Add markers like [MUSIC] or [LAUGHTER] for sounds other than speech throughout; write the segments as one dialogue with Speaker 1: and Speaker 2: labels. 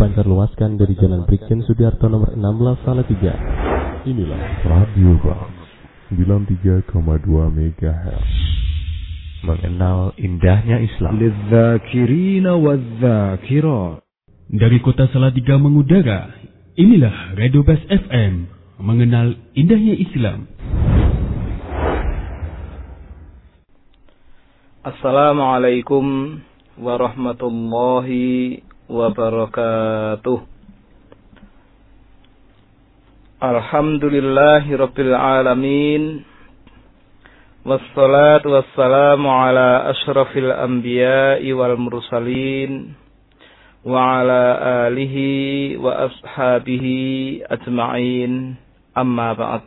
Speaker 1: dipancarluaskan dari Jalan Brigjen Sudiarto nomor 16 Salatiga. Inilah Radio Bang 93,2 MHz. Mengenal indahnya Islam.
Speaker 2: Dari kota Salatiga mengudara, inilah Radio Best FM. Mengenal indahnya Islam.
Speaker 3: Assalamualaikum warahmatullahi wabarakatuh. Alhamdulillahi rabbil alamin. Wassalatu wassalamu ala ashrafil anbiya'i wal mursalin wa ala alihi wa ashabihi ajma'in. Amma ba'd.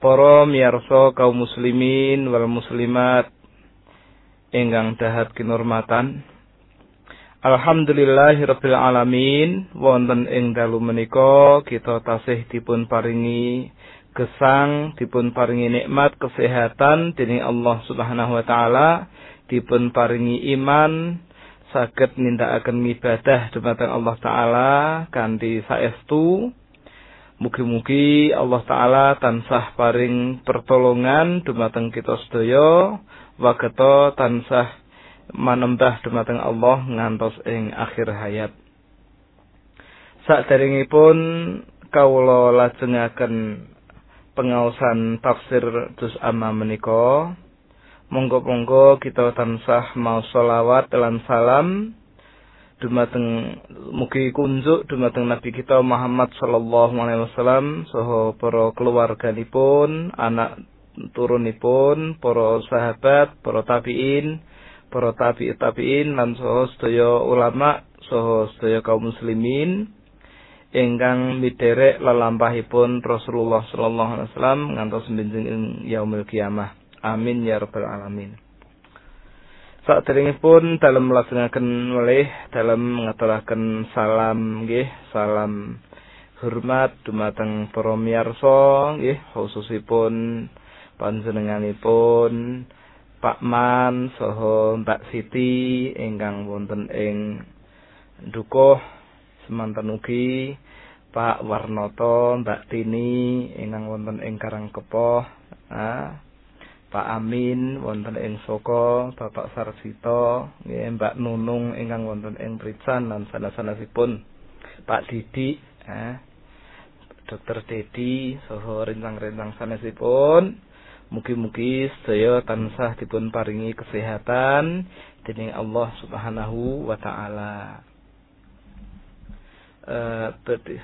Speaker 3: Para miyarsa kaum muslimin wal muslimat ingkang dahat kinurmatan. Alhamdulillahirabbil alamin wonten ing dalu menika kita tasih dipun paringi gesang dipun paringi nikmat kesehatan dening Allah Subhanahu wa taala. Dipun paringi iman saged nindakaken ibadah dumateng Allah taala kanthi saestu. Mugi-mugi Allah Ta'ala tansah paring pertolongan dumateng kita sedaya. Wageta tansah manembah dumateng Allah ngantos ing akhir hayat. Saderengipun kawula lajengaken pengaosan tafsir juz amma menika. Monggo-monggo kita tansah mau selawat lan salam dumateng mugi kunjuk dumateng Nabi kita Muhammad sallallahu alaihi wasallam saha para keluarganipun, anak turunipun, para sahabat, para tabi'in, para tabi'it tabi'in lan saha sedaya ulama saha sedaya kaum muslimin ingkang miderek lelampahipun Rasulullah sallallahu alaihi wasallam ngantos benjing yaumil kiamah. Amin ya rabbal alamin. Saderengipun dalam melaksanakan melih dalam ngaturaken salam nggih, salam hormat dumateng para miyarsa nggih, khususipun panjenenganipun Pak Man saha Mbak Siti ingkang wonten ing dukuh semanten ugi Pak Warnoto, Mbak Tini ingkang wonten ing Karangkepoh. Ah, Pak Amin wonten ing Soko, Bapak Sarsito, nggih Mbak Nunung ingkang wonten ing Prican lan sanes-sanesipun Pak Didi, eh, Dokter Dedi saha rencang-rencang sanesipun. Mugi-mugi sedaya tansah dipun paringi kesehatan dening Allah Subhanahu wa taala. Eh badhe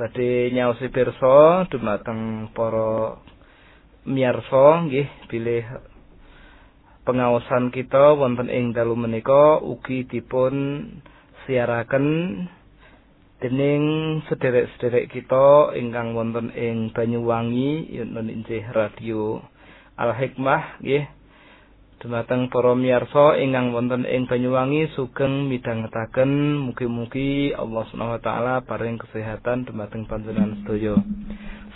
Speaker 3: badhe nyaosi pirsa dumateng para miyarsa nggih bilih pengaosan kita wonten ing dalu menika ugi dipun siaraken dening sederek-sederek kita ingkang wonten ing Banyuwangi yen inggih radio Al Hikmah nggih. Dumateng para miyarsa ingkang wonten ing Banyuwangi sugeng midhangetaken mugi-mugi Allah Subhanahu wa taala paring kesehatan dumateng panjenengan sedaya.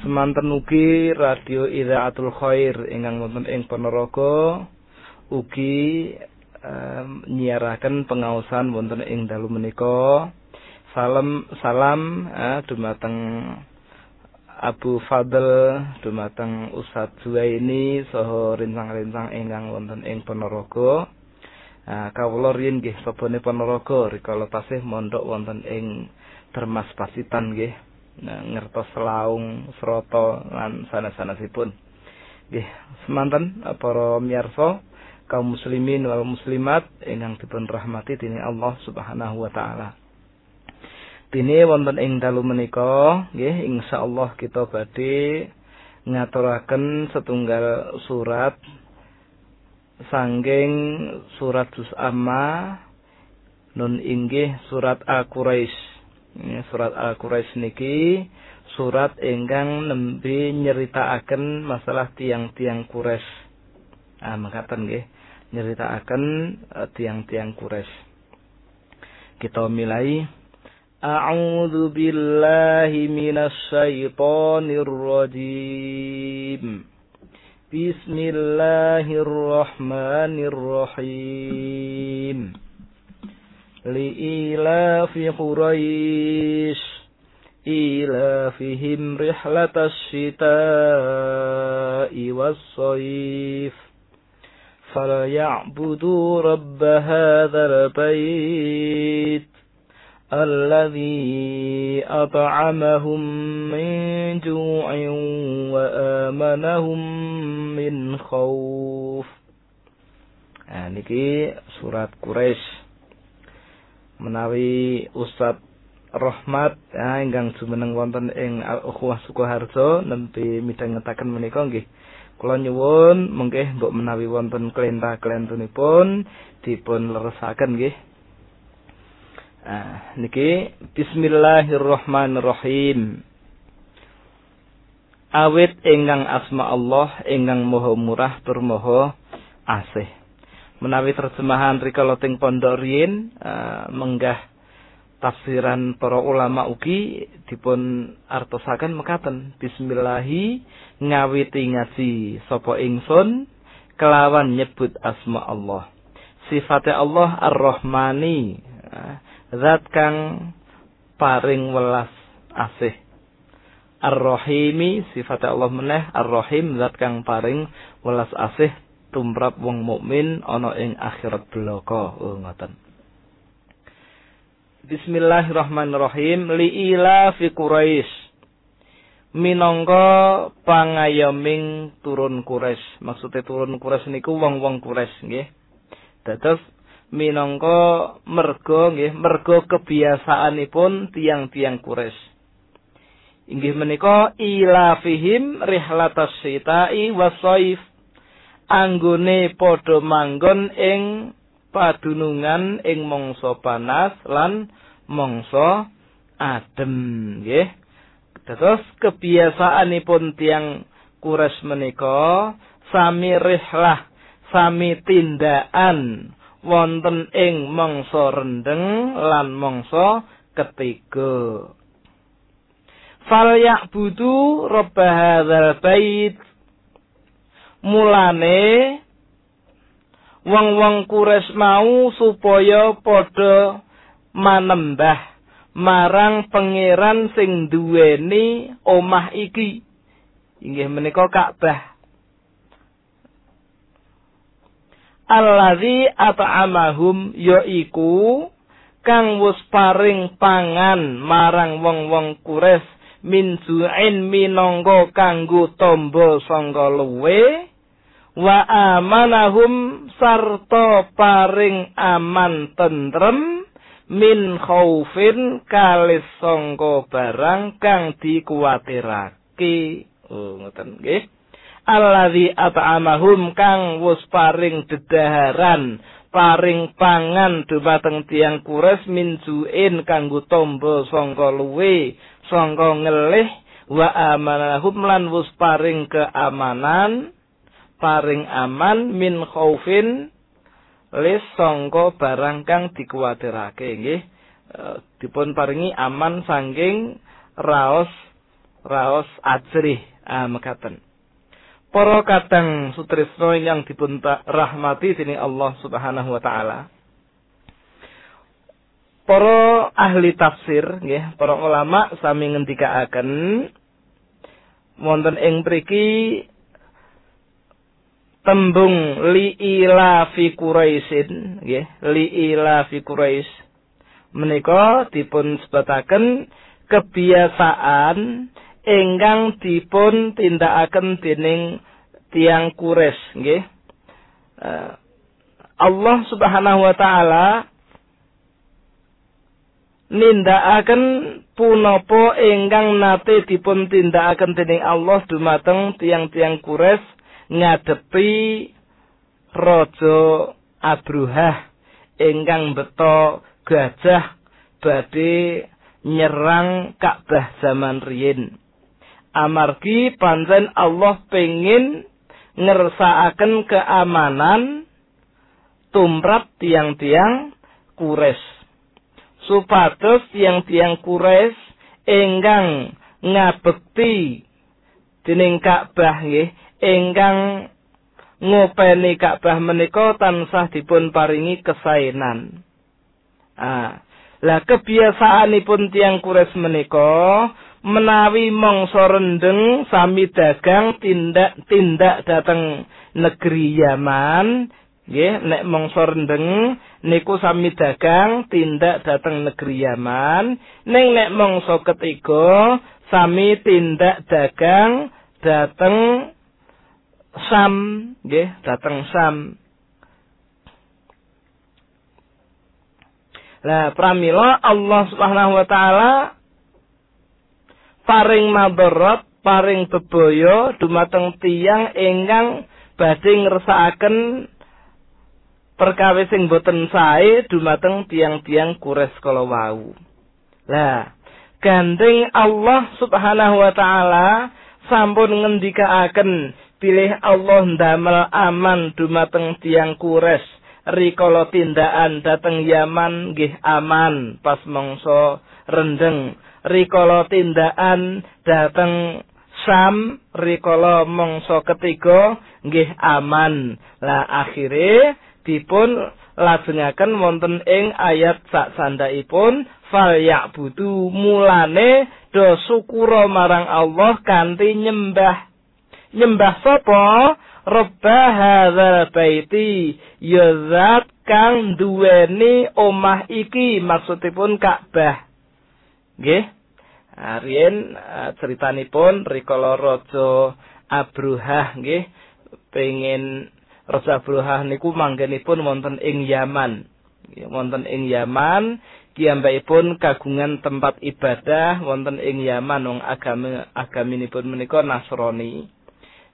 Speaker 3: Semanten ugi radio Idaatul Khair ingkang wonten ing Ponorogo ugi um, nyiaraken pengaosan wonten ing dalu menika salam salam eh, dumateng Abu Fadl dumateng Ustadz Zuwaini saha rencang-rencang ingkang wonten ing Ponorogo Nah, kawula riyin nggih sabone Ponorogo rikala tasih mondok wonten ing Termas Pasitan nggih nah, ngertos selaung seroto lan sanes-sanesipun. Nggih, semanten para miyarsa kaum muslimin wal muslimat ingkang dipun rahmati dening Allah Subhanahu wa taala. Dene wonten ing dalu menika nggih insyaallah kita badhe ngaturaken setunggal surat sanggeng surat juz amma nun inggih surat Al-Quraisy surat Al-Quraisy niki surat ingkang nembe nyeritakaken masalah tiang-tiang Quraisy. Ah makaten nggih, nyeritakaken uh, tiang-tiang Quraisy. Kita milai أعوذ بالله من الشيطان الرجيم. بسم الله الرحمن الرحيم. لإيلاف قريش إيلافهم رحلة الشتاء والصيف. فليعبدوا رب هذا البيت الذي أطعمهم من جوع وآمنهم من خوف Nah, niki surat Quraisy menawi Ustad Rahmat ya, ingkang jumeneng wonten ing Al-Ukhwah Sukoharjo nembe midhangetaken menika nggih. Kula nyuwun mengke mbok menawi wonten klentah-klentunipun dipun leresaken nggih. Ah, niki Bismillahirrahmanirrahim. Awit ingkang asma Allah ingkang Maha Murah tur Maha Asih. Menawi terjemahan rikala teng pondok riyin uh, menggah tafsiran para ulama ugi dipun artosaken mekaten Bismillahi ngawiti ngaji sapa ingsun kelawan nyebut asma Allah. Sifatnya Allah Ar-Rahmani. Uh, zat kang paring welas asih. Ar-Rahimi sifat Allah meneh Ar-Rahim zat kang paring welas asih tumrap wong mukmin ana ing akhirat bloko oh ngoten. Bismillahirrahmanirrahim. Liila fi Quraisy. Minangka pangayoming turun Quraisy. Maksudnya turun Quraisy niku wong-wong Quraisy nggih. Dados minangka mergo nggih mergo kebiasaanipun tiang-tiang Quraisy. Inggih menika ilafihim rihlatas sita'i wasaif. Anggone padha manggon ing padunungan ing mangsa panas lan mangsa adem nggih. Terus kebiasaanipun tiang Quraisy menika sami rihlah, sami tindakan wonten ing mangsa rendeng lan mangsa ketiga. Fal ya'budu rabb hadzal bait. Mulane wong-wong kures mau supaya padha manembah marang pangeran sing duweni omah iki. Inggih menika Ka'bah. Alladzi at'amahum yaiku kang wus paring pangan marang wong-wong kures min su'in minangka kanggo tombo sangka luwe wa amanahum sarta paring aman tentrem min khaufin kalis sangka barang kang dikuwatirake oh ngoten nggih alladzi at'amahum kang wus paring dedaharan paring pangan dumateng tiang kures minjuin kanggo tombo sangka luwe sangka ngelih wa amanahum lan wus paring keamanan paring aman min khaufin lis sangka barang kang dikuwatirake nggih. E, dipun paringi aman saking raos raos ajrih ah mekaten para kadang sutrisno yang dipun rahmati sini Allah Subhanahu wa taala. Para ahli tafsir nggih, para ulama sami ngendikaaken wonten ing mriki tembung li ila fi quraisin nggih, li ila fi quraish menika dipun sebataken kebiasaan ingkang dipun tindakaken dening tiang kures nggih. Uh, Allah Subhanahu wa taala nindakaken punapa ingkang nate dipun tindakaken dening Allah dumateng tiang-tiang kures ngadepi raja Abruhah. Ingkang beto gajah badhe nyerang Ka'bah zaman riyin amargi pancen Allah pengin ngersakaken keamanan tumrap tiang-tiang kures. Supados tiang-tiang kures enggang ngabekti dening Ka'bah nggih enggang ngopeni Ka'bah menika tansah dipun paringi kesaenan Ah, lah kebiasaanipun tiang kures menika menawi mangsa rendeng sami dagang tindak tindak dateng negeri Yaman nggih nek mangsa rendeng niku sami dagang tindak dateng negeri Yaman. Ning nek mangsa ketiga sami tindak dagang dateng Sam nggih dateng Sam. Lah pramila Allah Subhanahu wa taala paring madarat, paring bebaya dumateng tiyang ingkang badhe ngersakaken perkawis sing boten sae dumateng tiang-tiang kures kala wau. Lah, gandeng Allah Subhanahu wa taala sampun ngendikaaken pilih Allah ndamel aman dumateng tiang kures rikala tindakan dateng Yaman nggih aman pas mangsa rendeng. Rikala tindakan dateng Sam rikala mangsa ketiga nggih aman. Lah akhire dipun lajengaken wonten ing ayat sak sandhaipun fal ya'budu mulane do syukura marang Allah kanthi nyembah. Nyembah sapa? Rabba hadzal baiti ya zat kang duweni omah iki maksudipun Ka'bah. Nggih. Arien uh, ceritanipun rikala raja Abruhah nggih pengen raja Abruhah niku manggenipun wonten ing Yaman. Wonten ing Yaman pun kagungan tempat ibadah wonten ing Yaman wong agama agaminipun menika Nasrani.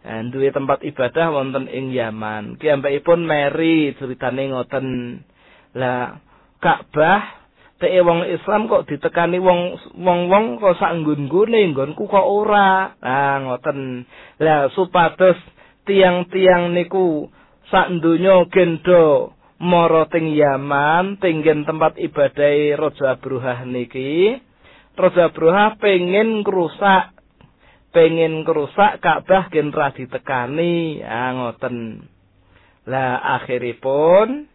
Speaker 3: Eh, duwe tempat ibadah wonten ing Yaman. Ki ambekipun meri ceritane ngoten. Lah Ka'bah teke wong Islam kok ditekani wong wong-wong kok sak nggon-nggone nggonku kok ora. Lah ngoten. Lah supados tiang-tiang niku sak donya gendo mara teng Yaman, tinggen tempat ibadah Raja Abruhah niki. Raja Abruhah pengen ngrusak pengen kerusak Ka'bah gen ra ditekani ah ngoten lah akhiripun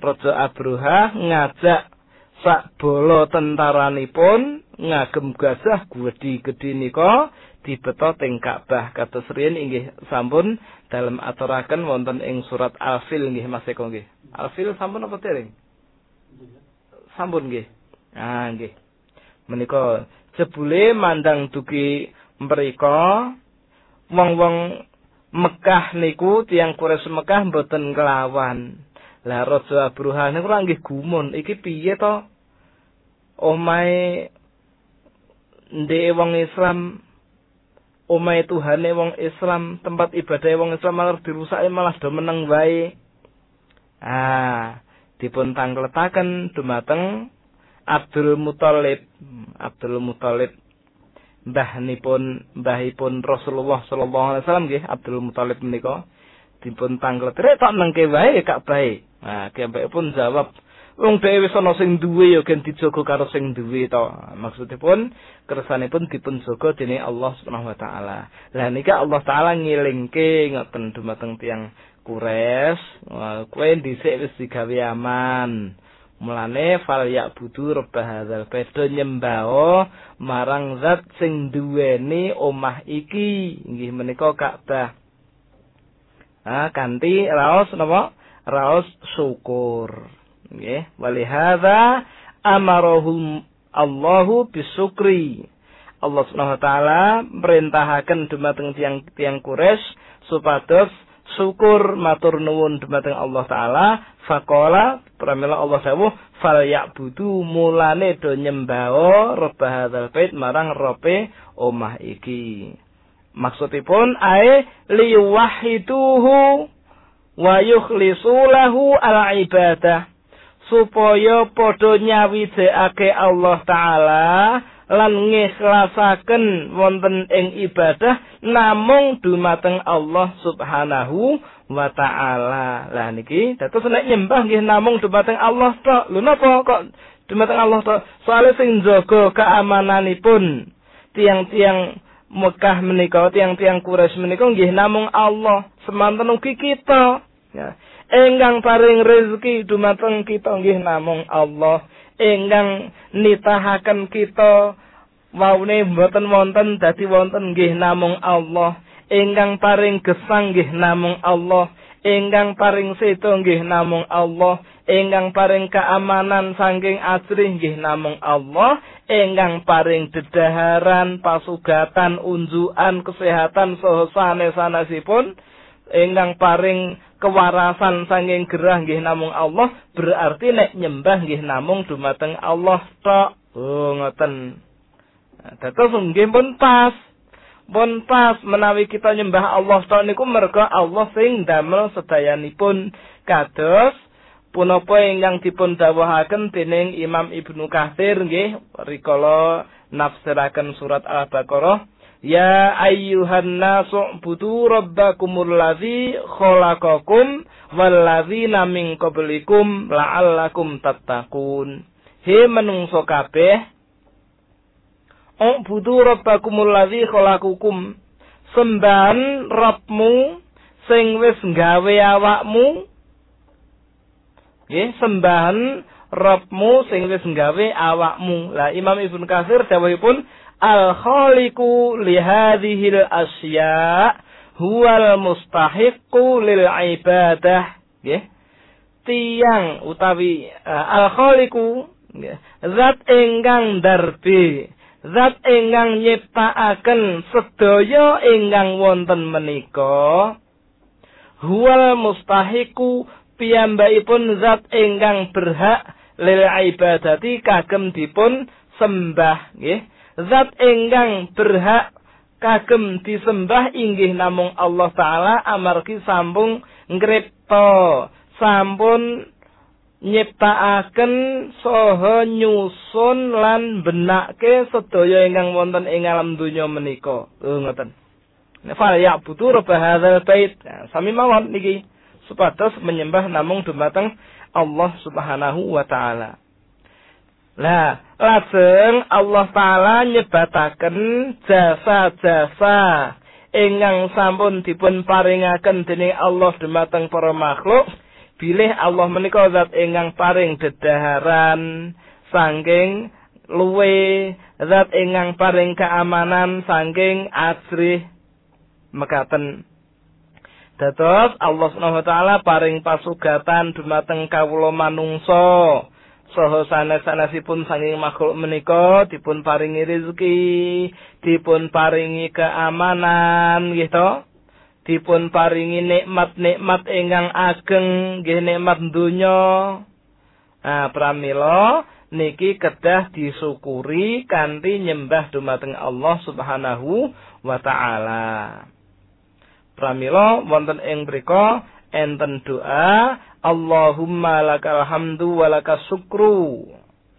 Speaker 3: Raja Abruha ngajak sak bolo tentaranipun ngagem gajah gedhi-gedhi nika dibeto teng Ka'bah kados riyen inggih sampun dalam aturaken wonten ing surat Al-Fil nggih Mas Eko nggih. Al-Fil sampun apa dereng? Sampun nggih. Ah nggih. Menika jebule mandang dugi mriko wong-wong Mekah niku tiang kures Mekah mboten kelawan. Lah Raja Abruhah niku ora nggih gumun, iki piye to? Omahe ndek wong Islam omahe Tuhane wong Islam, tempat ibadah wong Islam malah dirusake malah do meneng wae. Ah, dipun tangkletaken dumateng Abdul Muthalib. Abdul Muthalib mbahnipun mbahipun Rasulullah sallallahu alaihi wasallam nggih Abdul Muthalib menika dipun tanglet rek tak nengke wae kak bae. Nah pun jawab wong dhewe wis ana sing duwe ya gen dijaga karo sing duwe to. Maksudipun kersanipun dipun jaga dening Allah Subhanahu wa taala. Lah nika Allah taala ngilingke ngoten dumateng tiyang Kures, kowe dhisik wis digawe aman. Mulane fal ya budu rabbah hadzal pedo nyembah marang zat sing duweni omah iki. Nggih menika Ka'bah. Ah kanthi raos napa? Raos syukur. Nggih, wali hadza amarahum Allahu bisukri. Allah Subhanahu wa taala merintahaken dumateng tiang tiang Quraisy supados syukur matur nuwun dumateng Allah taala faqala pramila Allah dawuh fal ya'budu mulane do nyembah rabb hadzal bait marang rope omah iki maksudipun ae liwahiduhu wa yukhlisu lahu al ibadah supaya padha nyawijekake Allah taala lan ngikhlasaken wonten ing ibadah namung dumateng Allah Subhanahu wa taala. Lah niki dados nek nyembah nggih namung dumateng Allah tok. Lho napa kok dumateng Allah tok? Soale sing jaga kaamananipun tiang-tiang Mekah menika tiang-tiang Quraisy menika nggih namung Allah, semanten ugi kita. Ya. Enggang paring rezeki dumateng kita nggih namung Allah. Enggang nitahaken kita waune mboten wonten dadi wonten nggih namung Allah. Enggang paring gesang nggih namung Allah. Enggang paring seto nggih namung Allah. Enggang paring keamanan saking asrih nggih namung Allah. Enggang paring dedaharan, pasugatan, unjuan, kesehatan saha sanes-sanesipun ingkang paring kewarasan sanging gerah nggih namung Allah berarti nek nyembah nggih namung dumateng Allah tok. Oh ngoten. Dados nggih pun pas. Pun pas menawi kita nyembah Allah tok niku merga Allah sing damel sedayanipun. Kados punapa ingkang dipun dawuhaken dening Imam Ibnu Katsir nggih rikala nafsiraken surat Al-Baqarah Ya ayyuhan nasu budu rabbakumul ladzi khalaqakum walladzina min qablikum la'allakum tattaqun. He menungso kabeh budu rabbakumul ladzi khalaqakum sembahan Rabbmu sing wis gawe awakmu nggih sembahan Rabbmu sing wis gawe awakmu. Lah Imam Ibnu Katsir dawuhipun al-khaliqu li hadhil asya huwal mustahiqu lil ibadah nggih tiang utawi uh, al-khaliqu zat ingkang darbe zat ingkang nyiptakaken sedaya ingkang wonten menika huwal mustahiqu piyambakipun zat ingkang berhak lil ibadati kagem dipun sembah nggih zat enggang berhak kagem disembah inggih namung Allah taala amargi sambung ngripta sampun nyiptakaken saha nyusun lan benake sedaya ingkang wonten ing alam donya menika. Oh ngoten. Fal ya butuh robah hadzal bait. Nah, sami mawon niki supados menyembah namung dumateng Allah Subhanahu wa taala. Lah, lajeng Allah taala nyebataken jasa-jasa ingkang sampun dipun paringaken dening Allah dumateng para makhluk. Bilih Allah menika zat ingkang paring dedaharan saking luwe zat ingkang paring keamanan saking asrih mekaten Dados Allah Subhanahu wa taala paring pasugatan dumateng kawula manungsa saha sanes-sanesipun sanging makhluk menika dipun paringi rezeki, dipun paringi keamanan nggih to. Dipun paringi nikmat-nikmat ingkang ageng nggih nikmat donya. Nah, pramila niki kedah disyukuri kanthi nyembah dumateng Allah Subhanahu wa taala. Pramila wonten ing mriku enten doa Allahumma lakal hamdu wa lakas syukru.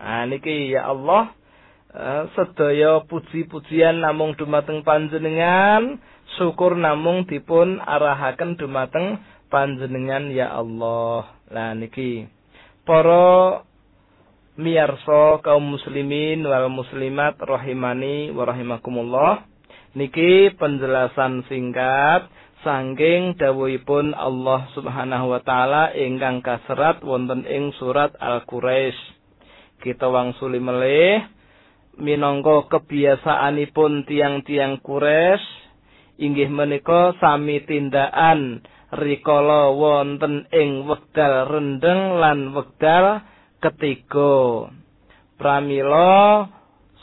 Speaker 3: Nah niki ya Allah eh, sedaya puji-pujian namung dumateng panjenengan, syukur namung dipun arahaken dumateng panjenengan ya Allah. Lah niki para miyarsa kaum muslimin wal muslimat rahimani wa rahimakumullah. Niki penjelasan singkat sangking dawuhipun Allah Subhanahu wa taala ingkang kaserat wonten ing surat Al-Quraisy. Kita wangsuli melih minangka kebiasaanipun tiang-tiang Quraisy inggih menika sami tindakan rikala wonten ing wekdal rendeng lan wekdal ketiga. Pramila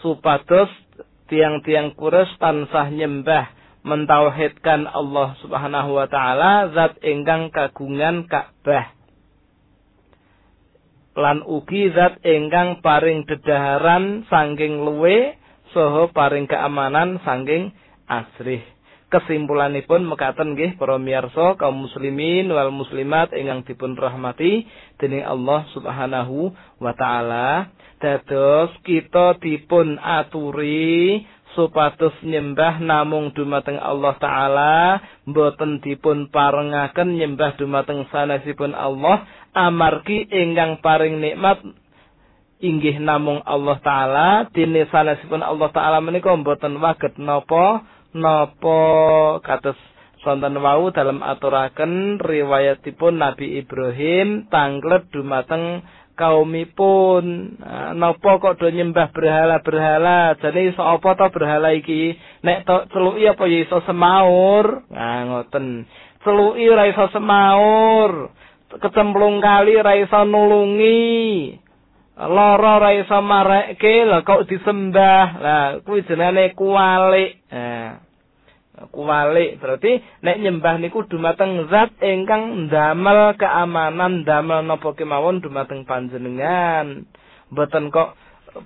Speaker 3: supados tiang-tiang Quraisy tansah nyembah mentauhidkan Allah Subhanahu wa taala zat ingkang kagungan Ka'bah. Lan ugi zat ingkang paring dedaharan sangking luwe saha paring keamanan sangking asrih. Kesimpulanipun mekaten nggih para miyarsa kaum muslimin wal muslimat ingkang dipun rahmati dening Allah Subhanahu wa taala. Dados kita dipun aturi supados nyembah namung dumateng Allah taala mboten dipun parengaken nyembah dumateng sanesipun Allah amargi ingkang paring nikmat inggih namung Allah taala dene sanesipun Allah taala menika mboten waget napa napa kados sonten wau dalam aturaken riwayatipun Nabi Ibrahim tanglet dumateng kaumipun. Nah, napa kok do nyembah berhala-berhala? Jane iso apa to berhala iki? Nek celuki apa ya iso semaur? Nah ngoten. Celuki ora iso semaur. Kecemplung kali ora iso nulungi. Lara ora iso marekke. Lha kok disembah? Lah kuwi jenenge kualik. Nah kuwalik berarti nek nyembah niku dumateng zat ingkang ndamel keamanan ndamel napa kemawon dumateng panjenengan. Mboten kok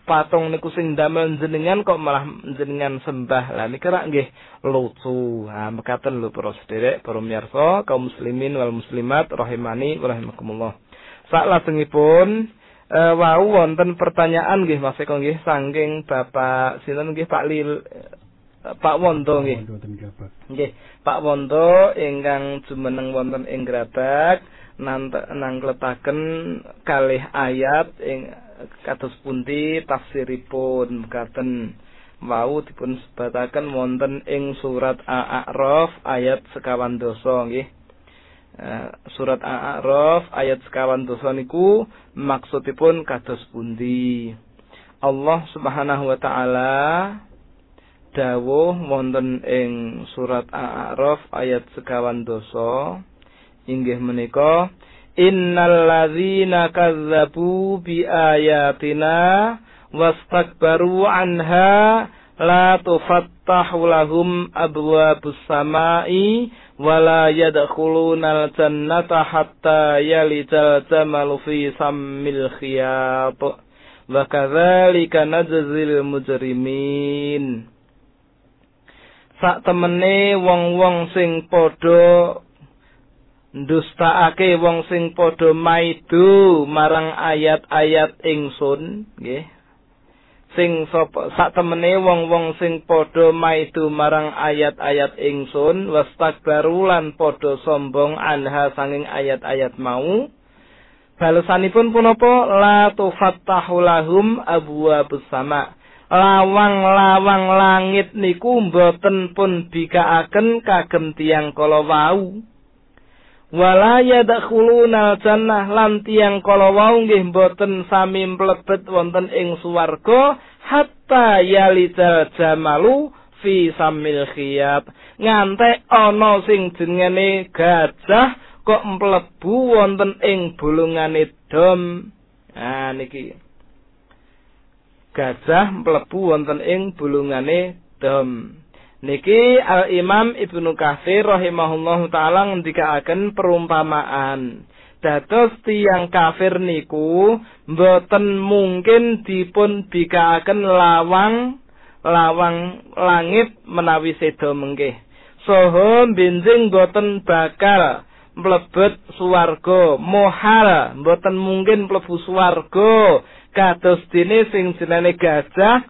Speaker 3: patung niku sing ndamel jenengan kok malah jenengan sembah. Lah niki rak nggih lucu. Ha mekaten lho para sederek para miyarsa kaum muslimin wal muslimat rahimani wa rahimakumullah. Sak lajengipun uh, wau wonten pertanyaan nggih Mas Eko nggih saking Bapak sinten nggih? Pak Lil Pak Wondo nggih. Nggih, Pak Wondo ingkang jumeneng wonten ing Grabak nangkletaken kalih ayat ing kados pundi tafsiripun mekaten wau dipun sebataken wonten ing surat Al-A'raf ayat sekawan dosa nggih. Uh, surat Al-A'raf ayat sekawan dosa niku maksudipun kados pundi. Allah Subhanahu wa taala dawuh wonten ing surat Al-A'raf ayat sekawan dosa. Inggih menika innal ladzina kazzabu bi ayatina wastakbaru anha la tufattahu lahum abwabus samai wala yadkhulunal jannata hatta yalijal jamalu fi sammil khiyat. Wa kadzalika najzil mujrimin sak temene wong-wong sing padha ndustakake wong sing padha maido marang ayat-ayat ingsun nggih. Sing sapa sak temene wong-wong sing padha maido marang ayat-ayat ingsun wastakbaru lan padha sombong anha sanging ayat-ayat mau. Balesanipun punapa? La tufattahu lahum abwaabus sama' lawang-lawang langit niku mboten pun bikaaken kagem tiyang kala wau. Wala yadkhuluna jannah lan tiyang kala wau nggih mboten sami mlebet wonten ing swarga hatta yalital jamalu fi samil khiyat ngantek ana sing jenenge gajah kok mlebu wonten ing bulungane dom. Nah niki gajah mlebu wonten ing bulungane dom. Niki Al Imam Ibnu Katsir rahimahullahu taala ngendikaaken perumpamaan. Dados tiyang kafir niku mboten mungkin dipun bikaaken lawang lawang langit menawi seda mengke. Soho benjing boten bakal mlebet swarga, mohal mboten mungkin mlebu swarga kados dene sing jenenge gajah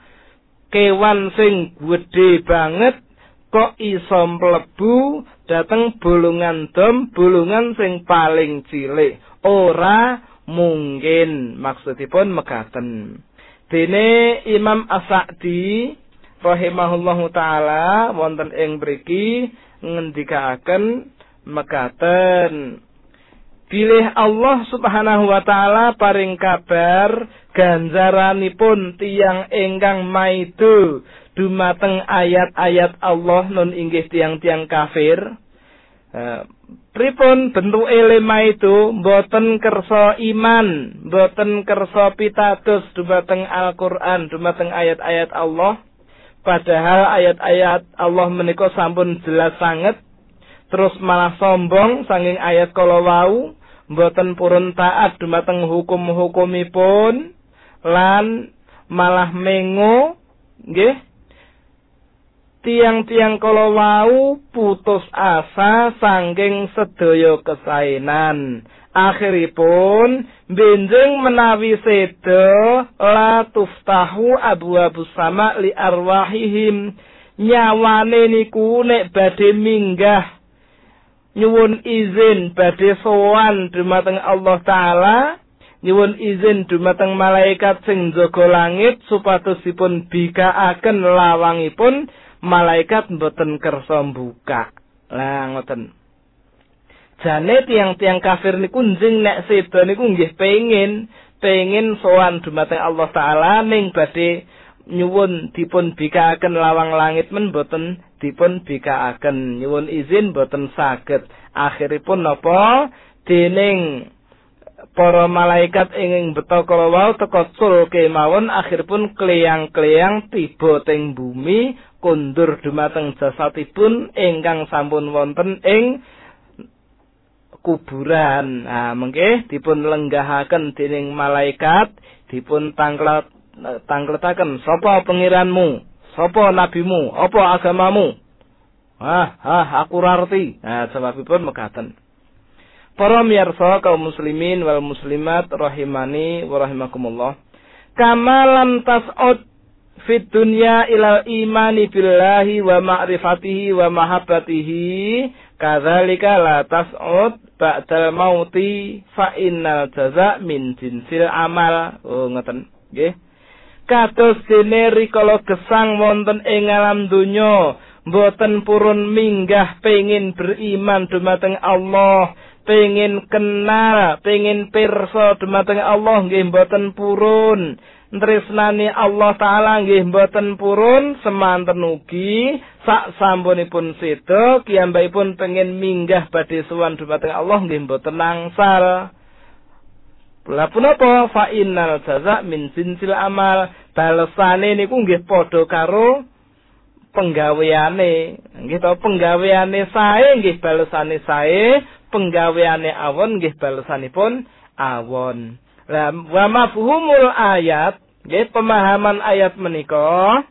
Speaker 3: kewan sing gedhe banget kok iso mlebu dateng bolongan dom bolongan sing paling cilik. Ora mungkin maksudipun megaten. Dene Imam As-Sa'di rahimahullahu taala wonten ing mriki ngendikaaken megaten. Bilih Allah Subhanahu wa taala paring kabar ganjaranipun tiang ingkang maido. Dumateng ayat-ayat Allah nun inggih tiang-tiang kafir. Uh, pripun bentuk elema itu boten kersa iman, boten kersa pitados dumateng Al-Qur'an, dumateng ayat-ayat Allah. Padahal ayat-ayat Allah menika sampun jelas sanget. Terus malah sombong sanging ayat kala wau. Mboten purun taat dumateng hukum-hukumipun lan malah mengo nggih tiang-tiang kala wau putus asa sangking sedaya kesaenan akhiripun benjing menawi seda la tuftahu abu abu sama li arwahihim. Nyawane niku nek badhe minggah. Nyuwun izin badhe sowan dumateng Allah taala nyuwun izin dumateng malaikat sing jaga langit supados dipun bikaaken lawangipun malaikat mboten kersa buka Lah ngoten. Jane tiang-tiang kafir niku njing nek sedo niku nggih pengin pengin sowan dumateng Allah taala ning badhe nyuwun dipun bikaaken lawang langit men boten dipun bikaaken. Nyuwun izin boten saged. Akhiripun napa? Dening para malaikat ingin beto kala wau teka sul kemawon akhiripun kleyang-kleyang tiba teng bumi kundur dumateng jasadipun ingkang sampun wonten ing kuburan. Nah, mengke dipun lenggahaken dening malaikat, dipun tangklet tangkletaken sapa pengiranmu, sapa nabimu, apa agamamu? Ah, ah, aku rarti. Nah, sebabipun mekaten. Para miyarsa kaum muslimin wal muslimat rahimani wa rahimakumullah. Kamalam tas'ud fit dunya ilal imani billahi wa ma'rifatihi wa mahabbatihi kadzalika la tas'ud ba'dal mauti fa innal jaza min jinsil amal. Oh ngoten, nggih. Kados dene rikala gesang wonten ing alam donya, mboten purun minggah pengin beriman dumateng Allah, pengin kenal, pengin pirsa dumateng Allah nggih mboten purun. tresnani Allah taala nggih mboten purun. Semanten ugi sak sampunipun sedo kiyambakipun pengen minggah badhe sowan dumateng Allah nggih mboten nangsal Lah punapa? Fa innal jaza min jinsil amal. Balesane niku nggih padha karo penggaweane. Nggih to penggaweane sae nggih balesane sae penggaweane awon nggih balesanipun awon. Lah wa mafhumul ayat, nggih pemahaman ayat menika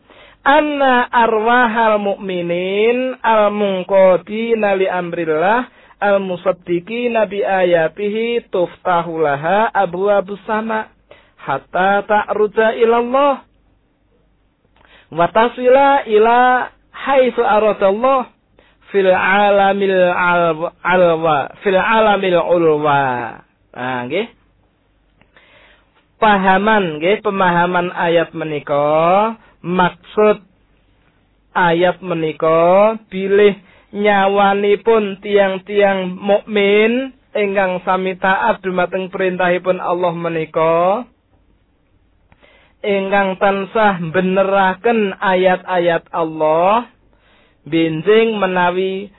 Speaker 3: anna arwahal mukminin al munqadina li amrillah al musaddiqina bi ayatihi tuftahu laha abwabus sama hatta ta'ruja ila Allah wa tasila ila haitsu aradallah fil alamil alwa fil alamil ulwa. Nah nggih. Pahaman nggih pemahaman ayat menika maksud ayat menika bilih nyawanipun tiang-tiang mukmin ingkang sami taat dumateng perintahipun Allah menika ingkang tansah beneraken ayat-ayat Allah benjing menawi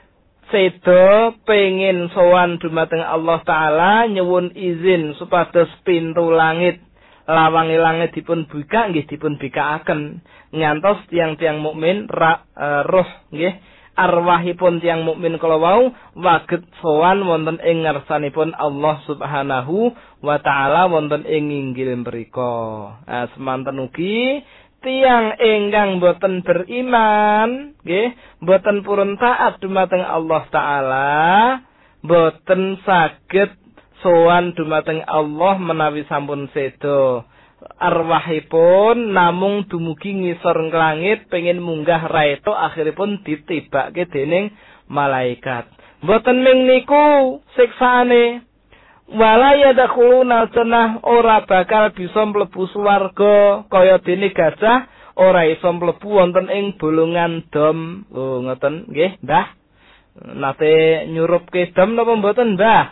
Speaker 3: sedo pengin sowan dumateng Allah taala nyuwun izin supados pintu langit lawangi langit dipun buka nggih dipun bikaaken ngantos tiang-tiang mukmin uh, roh nggih arwahipun tiang mukmin kala wau waget sowan wonten ing ngarsanipun Allah Subhanahu wa taala wonten ing inggil mriku. Nah, semanten ugi tiang ingkang boten beriman nggih boten purun taat dumateng Allah taala boten saged sowan dumateng Allah menawi sampun sedo. Arwahipun namung dumugi ngisor langit pengen munggah raeto akhiripun ditibake dening malaikat. Mboten ming niku siksaane wala yadkhuluna jannah ora bakal bisa mlebu swarga. Kaya dene gajah ora iso mlebu wonten ing bolongan dom. Oh ngoten nggih Mbah. Nate nyurupke dom napa mboten Mbah?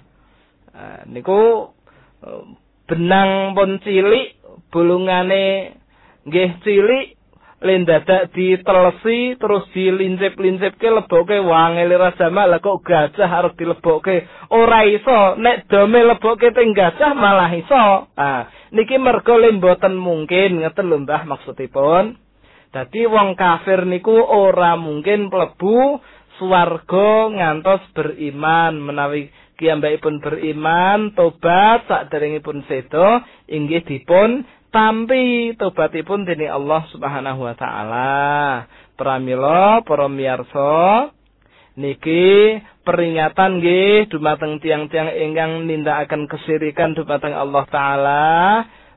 Speaker 3: Niku eh, benang pun cilik bulungane nggih cilik len dadak ditelesi terus dilincip-lincipke leboke wangel rajama lah kok gajah harus dileboke. Ora iso nek dome leboke teng gajah malah iso. Ah niki mergo len mboten mungkin ngeten lho Mbah maksudipun. Dadi wong kafir niku ora mungkin mlebu swarga ngantos beriman. Menawi pun beriman tobat pun sedo inggih dipun tampi tobatipun dening Allah Subhanahu wa taala. Pramila para niki peringatan nggih dumateng tiang-tiang ingkang nindakaken kesirikan dumateng Allah taala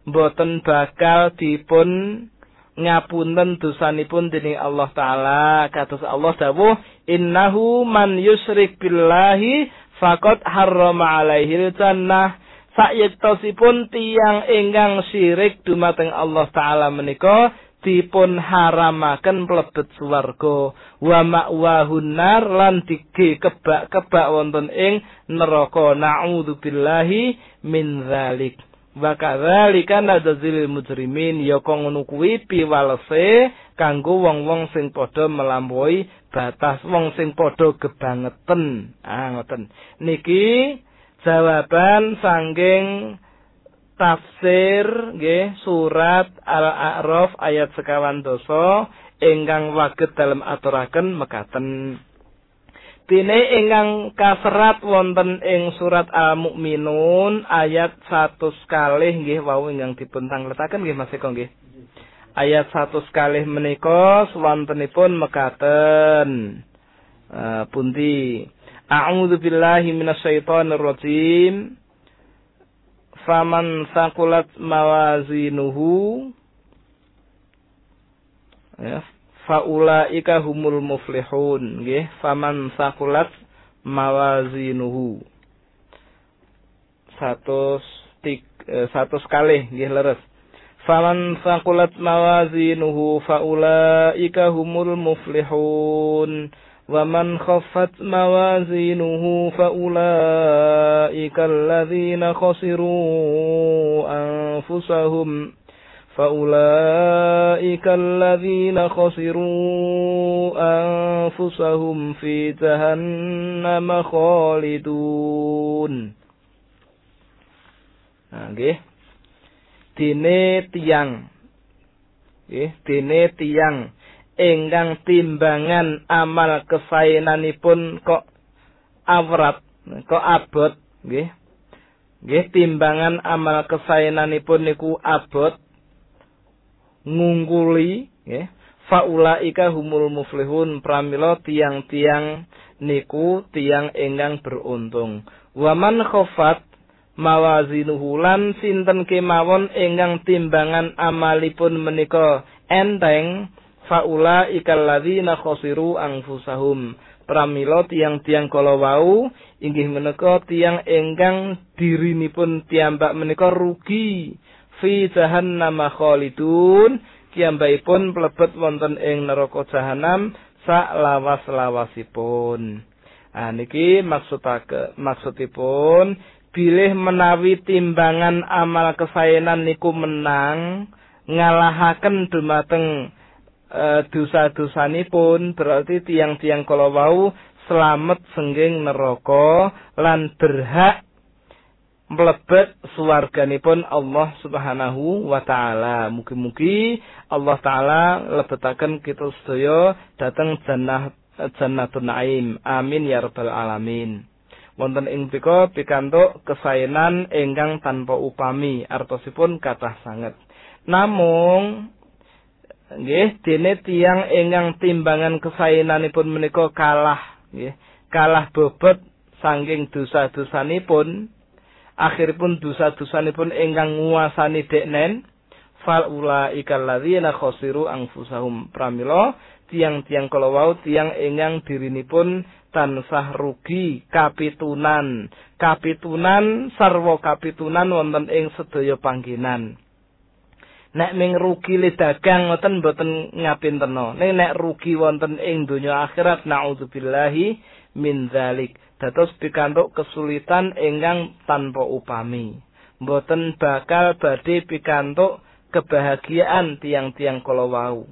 Speaker 3: boten bakal dipun ngapunten dosanipun dening Allah taala kados Allah dawuh innahu man yusrik billahi fakot harrama alaihil jannah sayektosipun tiang ingkang syirik dumateng Allah taala menika dipun haramaken mlebet swarga. Wa ma'wahun nar lan dige kebak-kebak wonten ing neraka. Naudzubillahi min dzalik. Wa kadzalika nadzil mujrimin. Ya kang ngono kuwi piwalese kanggo wong-wong sing padha melampaui batas wong sing padha gebangeten ah ngoten. Niki jawaban sangking tafsir nggih surat Al-A'raf ayat sekawan dosa ingkang waget dalam aturaken mekaten Dene ingkang kaserat wonten ing surat Al-Mukminun ayat 100 kalih nggih wau ingkang dipun tangletaken nggih Mas Eko nggih. Ayat 100 kalih menika wontenipun mekaten. Uh, pundi A'udzu billahi minasyaitonir rajim faman sakulat mawazinuhu ya faulaika humul muflihun nggih faman sakulat mawazinuhu. Satu tik eh, satu sekali nggih leres. Faman sakulat mawazinuhu faulaika humul muflihun ومن خفت موازينه فأولئك الذين خسروا أنفسهم فأولئك الذين خسروا أنفسهم في جهنم خالدون Nggih. Dene tiang. Nggih, dene tiang ingkang timbangan amal kesaenanipun kok awrat kok abot nggih. Nggih timbangan amal kesaenanipun niku abot ngungkuli nggih. Faulaika humul muflihun pramila tiang-tiang niku tiang ingkang beruntung. Waman khofat mawazinuhu lan sinten kemawon ingkang timbangan amalipun menika enteng faula ikal ladzina khosiru anfusahum. Pramila tiang-tiang kala wau inggih menika tiang ingkang dirinipun tiambak menika rugi. Fi jahannam khalidun kiambaipun plebet wonten ing neraka jahanam sak lawas-lawasipun ah niki maksudake maksudipun bilih menawi timbangan amal kesaenan niku menang ngalahaken dumateng uh, dosa-dosanipun berarti tiang-tiang kala selamat sengging neraka lan berhak mlebet swarganipun Allah Subhanahu wa taala. Mugi-mugi Allah taala lebetaken kita sedaya dhateng jannah Jannatul Naim. Amin ya rabbal alamin. Wonten ing pika pikantuk kesaenan ingkang tanpa upami artosipun kathah sanget. Namung nggih dene tiyang ingkang timbangan kesaenanipun menika kalah nggih. Kalah bobot saking dosa-dosanipun akhiripun dosa-dosanipun ingkang nguasani deknen fal ulaika alladzina khasiru anfusahum. Pramila tiang-tiang kala wau tiang ingkang dirinipun tansah rugi kapitunan. Kapitunan sarwa kapitunan wonten ing sedaya panggenan nek ming rugi le dagang ngoten mboten ngapintena nek nek rugi wonten ing donya akhirat naudzubillahi min dzalik. Dados pikantuk kesulitan ingkang tanpa upami. Mboten bakal badhe pikantuk kebahagiaan tiang-tiang kala wau.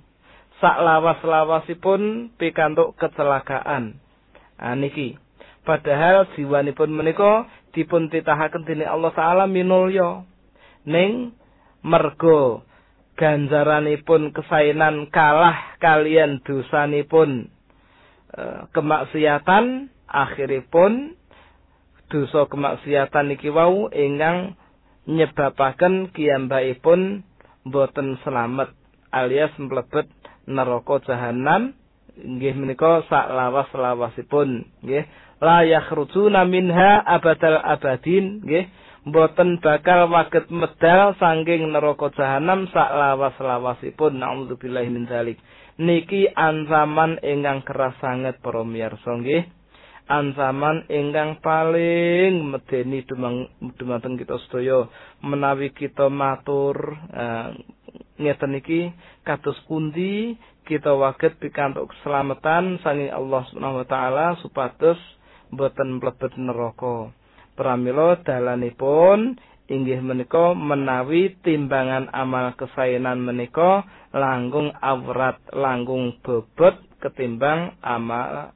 Speaker 3: Sak lawas-lawasipun pikantuk kecelakaan. Aniki padahal jiwanipun menika dipun titahaken dening Allah taala minulya. Ning mergo ganjaranipun kesainan kalah kalian dosanipun e, kemaksiatan akhiripun dosa kemaksiatan niki wau ingkang nyebabaken kiyambakipun boten selamat alias mlebet neraka jahanam nggih menika sak lawas-lawasipun nggih. La yakhrujuna minha abadal abadin nggih boten bakal waget medal sangking neraka jahanam sak lawas-lawasipun. Naudzubillahi min dzalik. Niki ancaman ingkang keras sanget para miyarsa nggih. Ancaman ingkang paling medeni dumateng kita sedaya. Menawi kita matur uh, ngeten iki kados pundi kita waget pikantuk keselamatan sanging Allah Subhanahu wa taala supados boten mlebet neraka. Pramila dalanipun inggih menika menawi timbangan amal kesaenan menika langkung awrat, langkung bobot ketimbang amal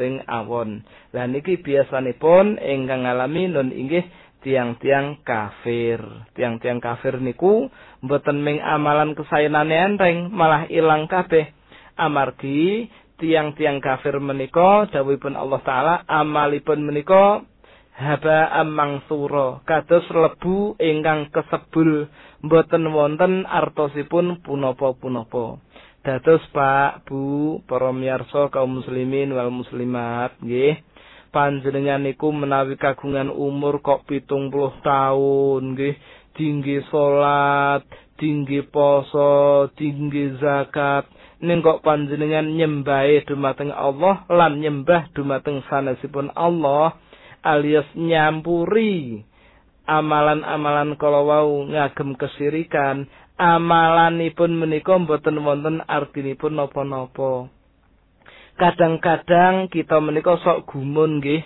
Speaker 3: sing awon. Lah niki biasanipun ingkang ngalami nun inggih tiang-tiang kafir. Tiang-tiang kafir niku mboten ming amalan kesayanane enteng, malah ilang kabeh. Amargi tiang-tiang kafir menika dawuhipun Allah taala amalipun menika haba amangsura kados lebu ingkang kesebul mboten wonten artosipun punapa-punapa. Dados Pak, Bu, para miyarsa kaum muslimin wal muslimat nggih. panjenengan niku menawi kagungan umur kok pitung puluh tahun nggih tinggi salat tinggi poso tinggi zakat ning kok panjenengan nyembahe dumateng Allah lan nyembah dumateng sanesipun Allah alias nyampuri amalan-amalan kala wau ngagem kesirikan amalanipun menika mboten wonten artinipun napa-napa. Kadang-kadang kita menika sok gumun nggih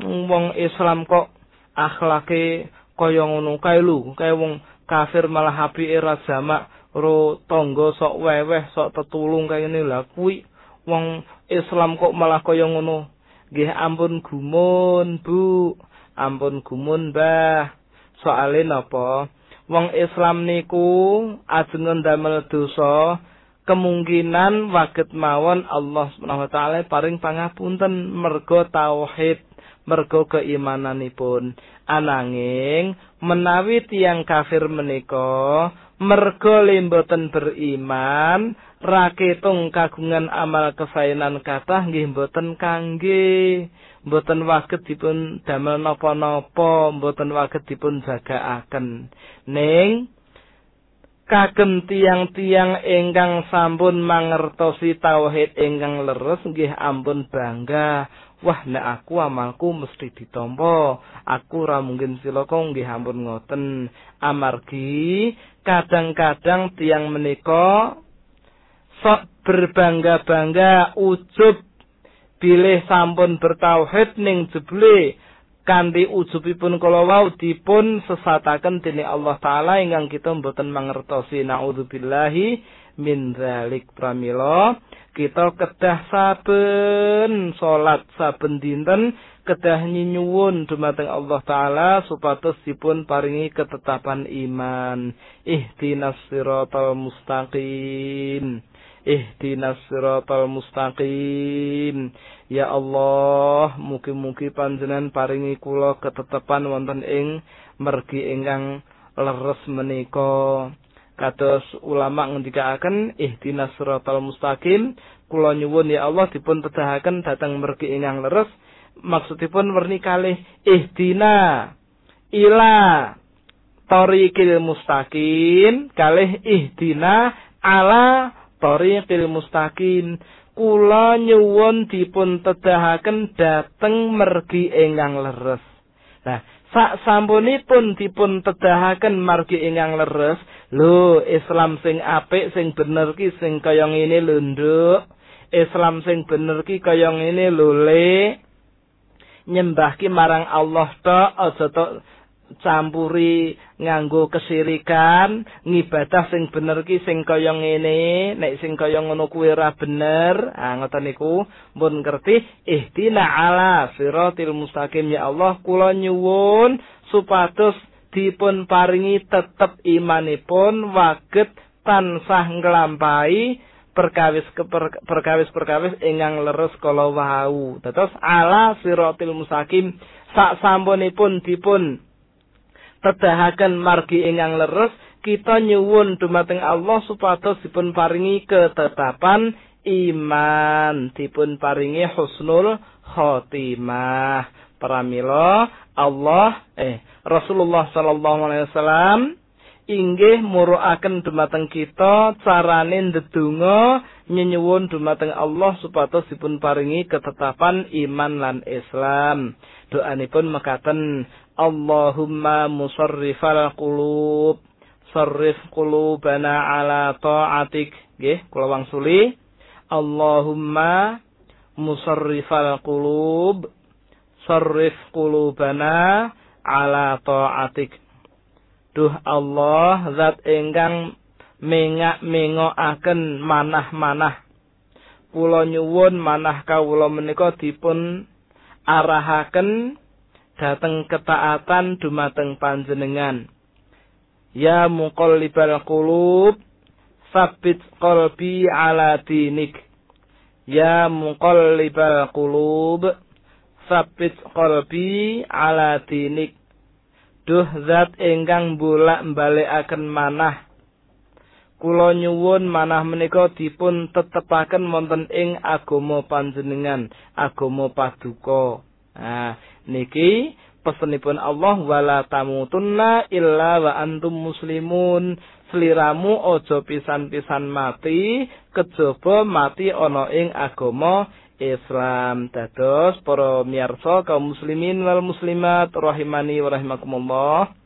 Speaker 3: wong Islam kok akhlake kaya ngono kae lho kaya wong kafir malah apike ra jamak ro tangga sok weweh sok tetulung kaya ngene. Lha kuwi wong Islam kok malah kaya ngono nggih ampun gumun Bu. Ampun gumun Mbah. Soalé napa? Wong Islam niku ajeng ndamel dosa kemungkinan waget mawon Allah Subhanahu wa taala paring pangapunten mergo tauhid mergo keimananipun. Ananging menawi tiang kafir menika mergo lemboten beriman raketung kagungan amal kesaenan kathah nggih mboten kangge. Mboten waget dipun damel napa-napa mboten waget dipun jagaaken. Ning kagem tiang-tiang ingkang sampun mangertosi tauhid ingkang leres nggih ampun bangga. Wah nek aku amalku mesti ditampa aku ora mungkin cilaka nggih ampun ngoten. Amargi kadang-kadang tiang menika sok berbangga-bangga ujub bilih sampun bertauhid ning jebule. Kanthi ujubipun kala wau dipun sesataken dening Allah taala ingkang kita mboten mangertosi. Naudzubillahi min dzalik pramila. Kita kedah saben salat saben dinten kedah nyuwun dumateng Allah taala supados dipun paringi ketetapan iman. Ihdinas siratal mustaqim ihdinas siratal mustaqim Ya Allah, mugi-mugi panjenengan paringi kula ketetepan wonten ing mergi ingkang leres menika. Kados ulama ngendikaaken ihdinas siratal mustaqim, kula nyuwun ya Allah dipun tedahaken dhateng mergi ingkang leres. Maksudipun werni kalih ihdina ila tariqil mustaqim, kalih ihdina ala tariqil mustaqim. kula nyuwun dipun tedahaken dhateng mergi ingkang leres. Nah, sak sampunipun dipun tedahaken margi ingkang leres, lho Islam sing apik sing bener ki sing kaya ngene lho, Nduk. Islam sing bener ki kaya ngene lho, Le. Nyembah ki marang Allah tok, aja tok campuri nganggo kesirikan ngibadah sing bener ki sing kaya ngene nek sing kaya ngono kuwi ora bener. Ah ngoten niku. Mun ngerti ihdina ala siratil mustaqim. Ya Allah kula nyuwun supados dipun paringi tetep imanipun waget tansah nglampahi perkawis perkawis perkawis ingkang leres kala wau. Dados ala siratil mustaqim. Sak sampunipun dipun tedahaken margi ingkang leres kita nyuwun dumateng Allah supados dipun paringi ketetapan iman dipun paringi husnul khotimah. Pramila Allah eh Rasulullah sallallahu alaihi wasallam inggih muruaken dumateng kita carane ndedonga nyenyuwun dumateng Allah supados dipun paringi ketetapan iman lan Islam doanipun mekaten Allahumma musarrifal qulub sarrif qulubana ala ta'atik. Nggih kula wangsuli. Allahumma musarrifal qulub sarrif qulubana ala ta'atik. Duh Allah zat ingkang mengak mengokaken manah-manah. Kula nyuwun manah kawula menika dipun arahaken dhateng ketaatan dumateng panjenengan. Ya muqallibal qulub Sabit qalbi ala dinik. Ya muqallibal qulub Sabit qalbi ala dinik. Duh zat ingkang bolak akan manah Kula nyuwun manah menika dipun tetepaken wonten ing agama panjenengan, agama paduka. Nah, niki pesenipun Allah wala tamutunna illa wa antum muslimun. Sliramu ojo pisan-pisan mati kejaba mati ana ing agama Islam. Dados para miyarsa kaum muslimin wal muslimat rahimani wa rahimakumullah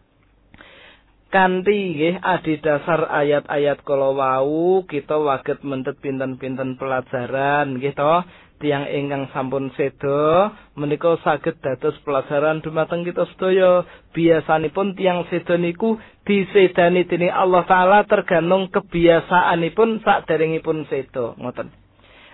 Speaker 3: kanthi adi dasar ayat-ayat kala wau kita waget mentet pinten-pinten pelajaran nggih to tiang ingkang sampun sedo menika saged dados pelajaran dumateng kita sedaya. Biasanipun tiang sedo niku disedani dening Allah taala tergantung kebiasaanipun saderengipun sedo ngoten.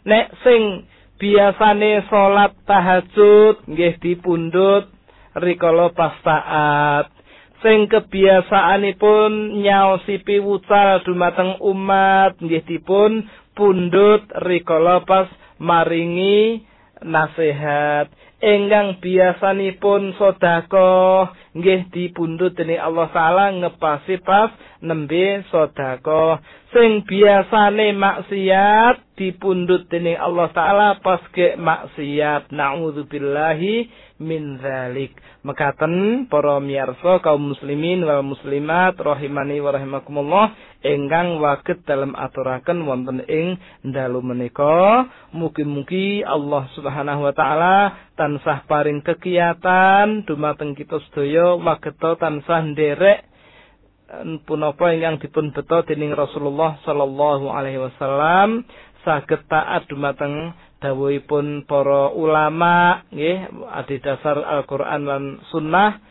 Speaker 3: Nek sing biasane salat tahajud nggih dipundhut rikala pas taat sing kebiasaanipun nyaosi piwucal dumateng umat nggih dipun pundhut rikala pas maringi nasihat. Ingkang biasanipun sedekah nggih dipundhut dening Allah taala ngepasi pas nembe sedekah. Sing biasane maksiat dipundhut dening Allah taala pas ke maksiat. Naudzubillahi min zalik. Mekaten para miyarsa kaum muslimin wal muslimat rahimani wa rahimakumullah ingkang waget dalam aturaken wonten ing dalu menika mugi-mugi Allah Subhanahu wa taala tansah paring kegiatan dumateng kita sedaya wageta tansah nderek punapa ingkang dipun beto dening Rasulullah sallallahu alaihi wasallam saged taat dumateng dawuhipun para ulama nggih adi dasar Al-Qur'an lan sunnah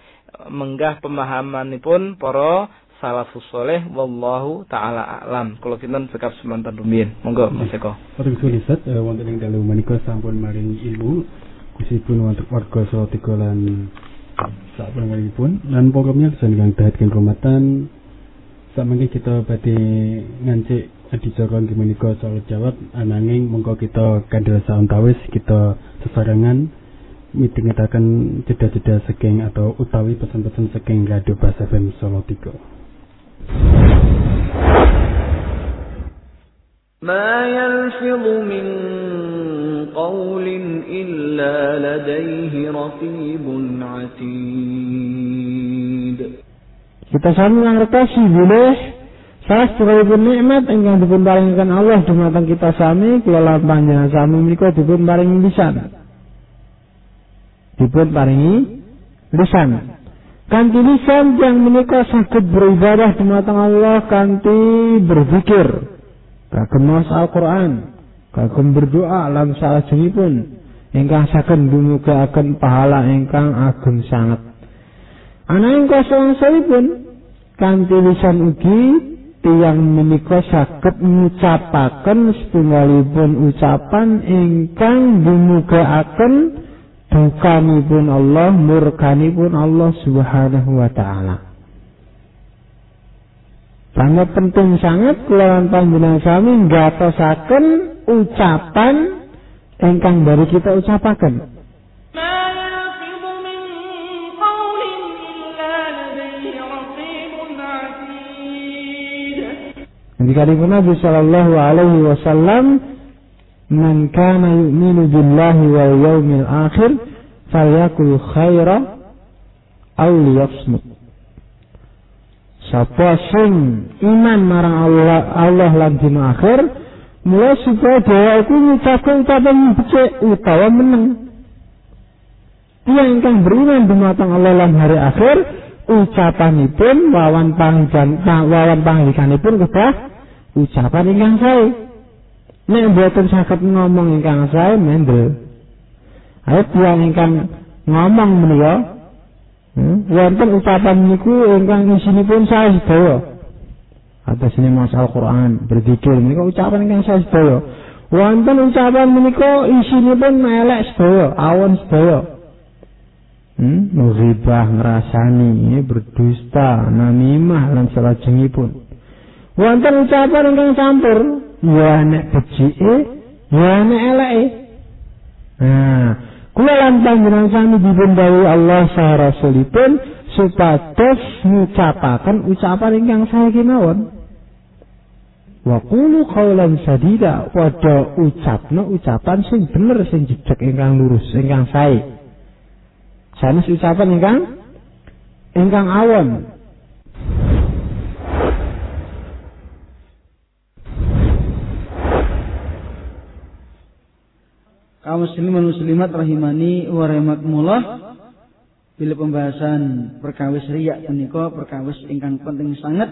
Speaker 3: menggah pemahamanipun para salafus soleh wallahu taala alam. Kula kinten sekap semanten rumiyin. Monggo Mas Eko.
Speaker 2: Paring sulisat eh, wonten ing dalu menika sampun maring ilmu kusipun wonten warga Salatiga lan sapanunggalipun lan pokoknya seneng dahatken rumatan samangke kita badhe ngancik Dijaga gimana kau salat jawab ananging mongko kita kandil saun tawis kita sesarengan mitengetaken jeda-jeda sekeng atau utawi pesan-pesan sekeng Radio Bas FM Solo 3.
Speaker 4: Ma yalfidhu min qawlin illa ladaihi raqibun atid.
Speaker 5: Kita sambil yang rekasi boleh. Sastripun nikmat ingkang dipun paringaken Allah dumateng kita sami kula panjenengan sami menika dipun lisan. Dipun lisan. Kanti lisan yang menika saged beribadah dumateng Allah kanthi berzikir. Kagem maos Al-Qur'an, kagem berdoa lan salajengipun ingkang saged ndumugaken pahala ingkang ageng sanget. Ananging kosong pun kanthi lisan ugi tiang menika saged ngucapaken setunggalipun ucapan ingkang dumugaaken dukanipun Allah murkanipun Allah Subhanahu wa taala. Sangat penting sangat kulawan panjenengan sami nggatosaken ucapan ingkang dari kita ucapaken. Dikatakan Nabi Shallallahu Alaihi Wasallam, "Man kana yu'minu billahi wal yawmil akhir, falyakul khaira aw liyasmut." Sapa sing iman marang Allah Allah lan akhir, mulai supaya dia itu ngucapkan ucapan becik utawa meneng. Dia ingkang beriman dumateng Allah lan hari akhir, ucapanipun wawan pangjan wawan pangdikanipun kedah ucapan ingkang sae. Nek mboten saged ngomong ingkang sae mendel. Ayo tiyang ingkang ngomong menika hmm, ucapan niku ingkang isinipun sae sedaya. Atas ini masalah Quran berzikir menika ucapan ingkang sae sedaya. Wonten ucapan menika isinipun elek sedaya, awon sedaya. Hmm, ghibah ngrasani, berdusta, namimah lan salajengipun. Wonten ucapan ingkang campur, ya nek becike, ya nek eleke. Nah, kula lan panjenengan sami dipun Allah saha Rasulipun supados ngucapaken ucapan ingkang sae kemawon. Wa qulu qawlan sadida, padha ucapno ucapan sing bener sing jejeg ingkang lurus ingkang sae. Sanes ucapan ingkang ingkang awon.
Speaker 6: Kaum muslimin muslimat rahimani wa rahimakumullah. Bila pembahasan perkawis riak punika perkawis ingkang penting sangat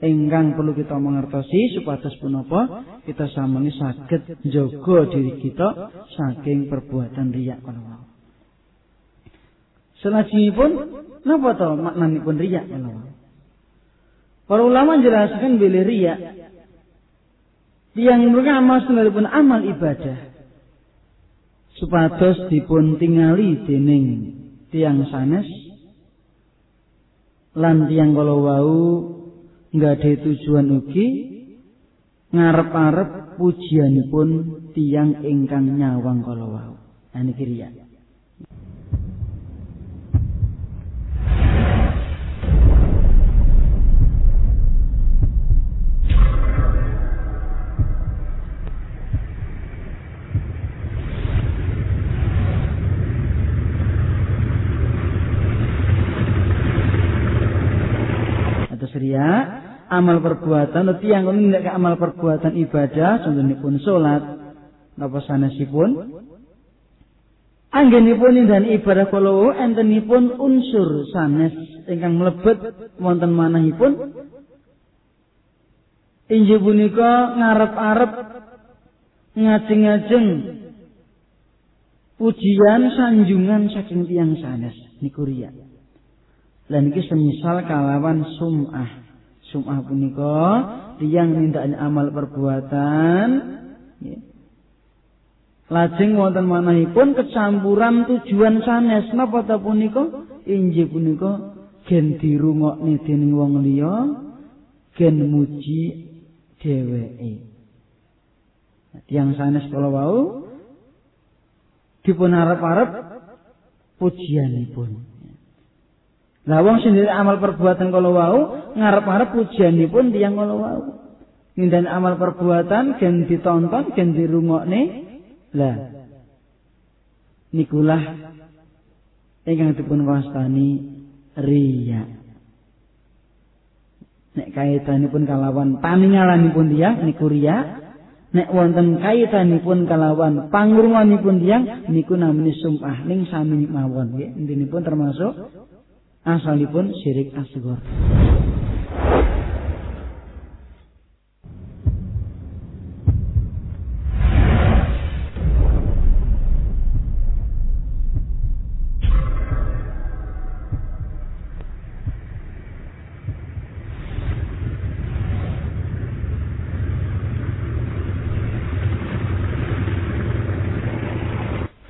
Speaker 6: ingkang perlu kita mengertosi supados punapa kita samani saged jaga diri kita saking perbuatan riak kalau pun, napa to maknanipun riak kalau Para ulama jelaskan bila riak yang merupakan amal pun amal ibadah supados dipun tingali dening tiang sanes lan tiang kala wau nggade tujuan ugi ngarep-arep pujianipun tiang ingkang nyawang kala wau. Niki riya. Amal perbuatan uti yang ini ke amal perbuatan ibadah contohnya pun sholat napa sanesipun Anggenipun dan ibadah kalau entenipun unsur sanes ingkang mlebet wonten manahipun injih punika ngarep-arep ngajeng-ngajeng pujian sanjungan saking tiang sanes niku riya. Lan iki semisal kalawan sum'ah. Sum'ah punika tiyang nindakake amal perbuatan. Lajeng wonten manahipun kecampuran tujuan sanes napa ta punika? Injih punika gen dirungokne dening wong liya, gen muji dheweke. Tiang sanes kala wau dipun arep-arep pujianipun. Lah wong sendiri amal perbuatan kalau wau ngarep-ngarep pujianipun tiyang kalau wau. Nindan amal perbuatan gen ditonton, gen dirungokne. Lah nikulah ingkang dipun wastani riya. Nek kaitanipun kalawan paningalanipun tiyang niku riya. Nek wonten kaitanipun kalawan pangrunganipun tiyang niku namine sum'ah ning sami mawon nggih. Intinipun termasuk asalipun syirik asghar.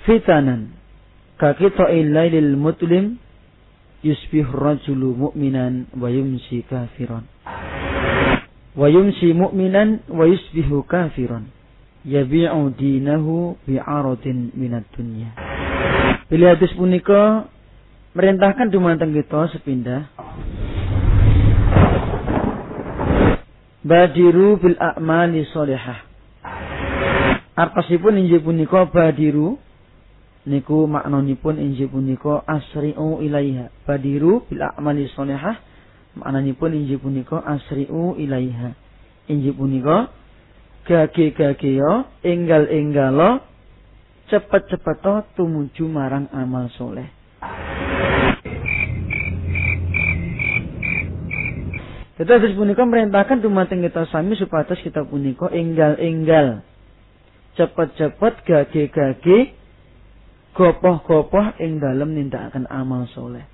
Speaker 6: fitanan kakito illailil mutlim yusbih rajulu mu'minan wa yumsi kafiran. Wa yumsi mu'minan wa yusbihu kafiran. Yabi'u dinahu bi'aradin minat dunya. Bila hadis punika merintahkan dumateng kita sepindah. Badiru bil a'mali solehah. Artosipun injil punika badiru niku maknanipun injil punika asri'u ilaiha. Badiru bil a'mali sholihah maknanipun injil punika asri'u ilaiha. Injil punika gage-gage yo enggal-enggalo cepet-cepet tumuju marang amal soleh. Hadis punika merintahkan dumateng kita sami supados kita punika enggal-enggal. Cepet-cepet gage-gage gopoh-gopoh ing dalem nindakaken amal soleh.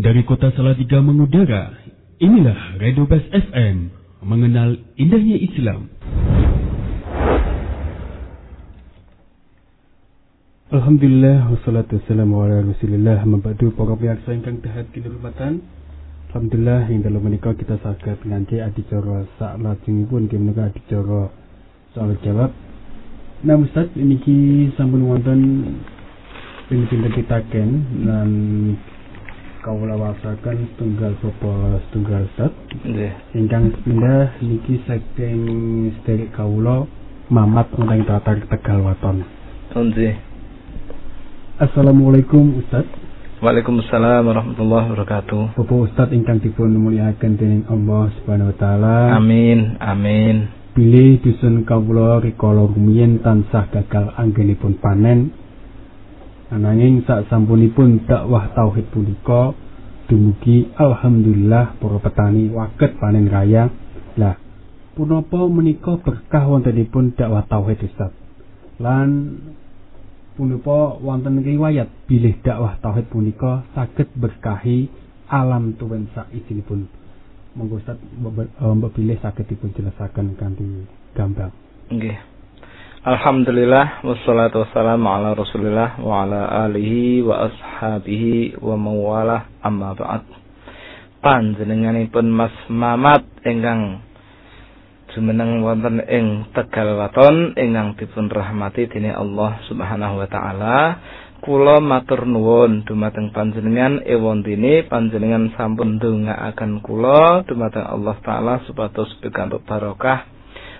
Speaker 7: Dari kota Salatiga mengudara, inilah Radio Best FM, mengenal indahnya Islam.
Speaker 2: Alhamdulillah wassalatu wassalamu ala Rasulillah mabadu para piyarsa ingkang dahat kinurmatan. Alhamdulillah ing dalam menika kita saged nganti adicara sak lajengipun menika adicara soal jawab. Nah Ustaz niki sampun wonten pinten pitaken lan kawula wasaken setunggal bapa setunggal Ustaz.
Speaker 3: Nggih.
Speaker 2: Ingkang pindah niki saking sederek kawula Mamat Untang Tatar Tegal Waton.
Speaker 3: Nggih.
Speaker 2: Assalamualaikum Ustaz.
Speaker 3: Waalaikumsalam warahmatullahi wabarakatuh.
Speaker 2: Bapak Ustaz ingkang dipun mulyakaken dening Allah Subhanahu wa taala.
Speaker 3: Amin, amin.
Speaker 2: Pilih dusun kawula rikala rumiyin tansah gagal anggenipun panen. Ananging sak sampunipun dakwah tauhid punika dumugi alhamdulillah para petani waket panen raya. Lah, punapa menika berkah wontenipun dakwah tauhid Ustaz. Lan punika wonten riwayat bilih dakwah tauhid punika saged berkahi alam tuwen sak isinipun. Monggo Ustaz mbok bilih saged dipun jelasaken kanthi gamblang.
Speaker 3: Nggih. Alhamdulillah wassalatu wassalamu ala Rasulillah wa ala alihi wa ashabihi wa mawalah amma ba'd. Panjenenganipun Mas Mamat ingkang jumeneng wonten ing Tegal Waton ingkang dipun rahmati dening Allah Subhanahu wa taala. Kula matur nuwun dumateng panjenengan ewontine panjenengan sampun ndongaaken kula dumateng Allah taala supados pikantuk barokah.